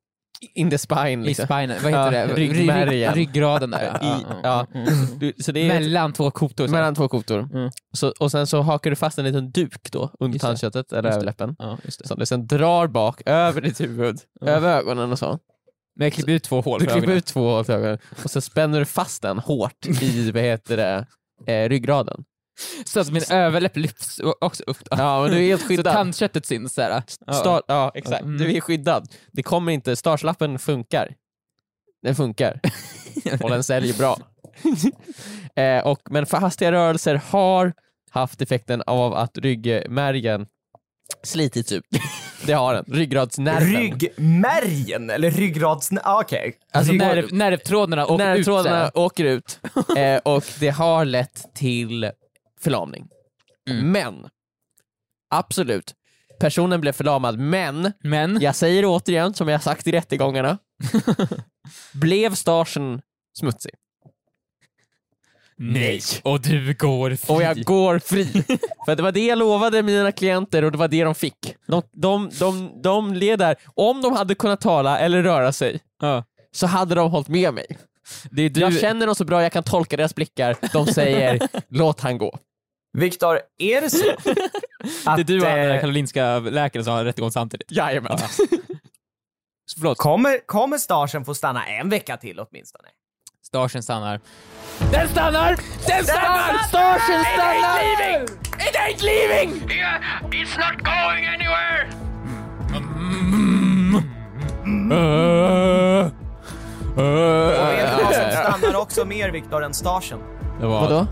In the spine i liksom. spinen, vad heter Ja, det? ryggmärgen. Rygg, ryggraden där. I, ja. Mm. Du, så det är Mellan två kotor. mellan två kotor. Mm. Så, och sen så hakar du fast en liten duk då under Just tandköttet eller överläppen. Ja. Som du sen drar bak över ditt huvud, Ja. över ögonen och så. Men jag klipper ut två hål Du klipper ut två hål för ögonen och så spänner du fast den hårt i vad heter det, eh, ryggraden. Så att min överläpp lyfts också upp. Då. Ja men du är helt Så skyddad. tandköttet syns. Ja. Star, ja exakt, Mm. du är skyddad. Det kommer inte, starslappen funkar. Den funkar. och den säljer bra. eh, och, men för hastiga rörelser har haft effekten av att ryggmärgen slitits ut. Det har den, ryggradsnerven. Ryggmärgen eller ryggrads... ah, Okej. Alltså Rygg- nerv, nervtrådarna åker ut. Nervtrådarna såhär. åker ut eh, och det har lett till förlamning. Mm. Men, absolut, personen blev förlamad men, Men, jag säger återigen som jag sagt i rättegångarna, blev starsen smutsig. nej. Och du går fri. Och jag går fri. För det var det jag lovade mina klienter och det var det de fick. De, de, de, de led där, om de hade kunnat tala eller röra sig, Ja. så hade de hållit med mig. Det är du, Jag känner dem så bra, jag kan tolka deras blickar. De säger låt han gå. Viktor, är det så att det är du och eh, den karolinska läkaren som har rättegång samtidigt. Jajamän. Så Förlåt, kommer, kommer starsen få stanna en vecka till åtminstone? starsen stannar. Den stannar! Den stannar! Starsen stannar! It ain't leaving! It's not going anywhere! Och vet du vad som stannar också mer Viktor än starsen? Det var- Vadå?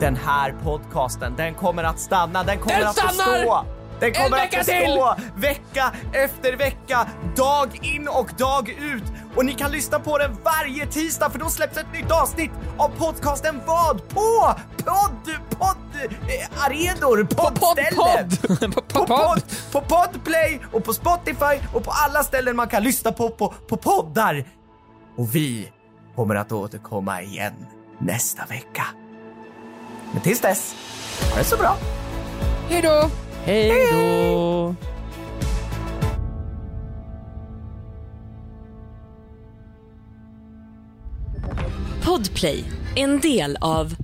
Den här podcasten, den kommer att stanna, den kommer Den att stannar! bestå! Den kommer att vecka bestå vecka efter vecka, dag in och dag ut. Och ni kan lyssna på den varje tisdag för då släpps ett nytt avsnitt av podcasten vad? På podd, podd, eh, arenor, poddställen. Podd! På, podd, på Podplay och på Spotify och på alla ställen man kan lyssna på, på, på poddar. Och vi kommer att återkomma igen nästa vecka. Men tills dess, ha det så bra. Hejdå! Hej då! Podplay, en del av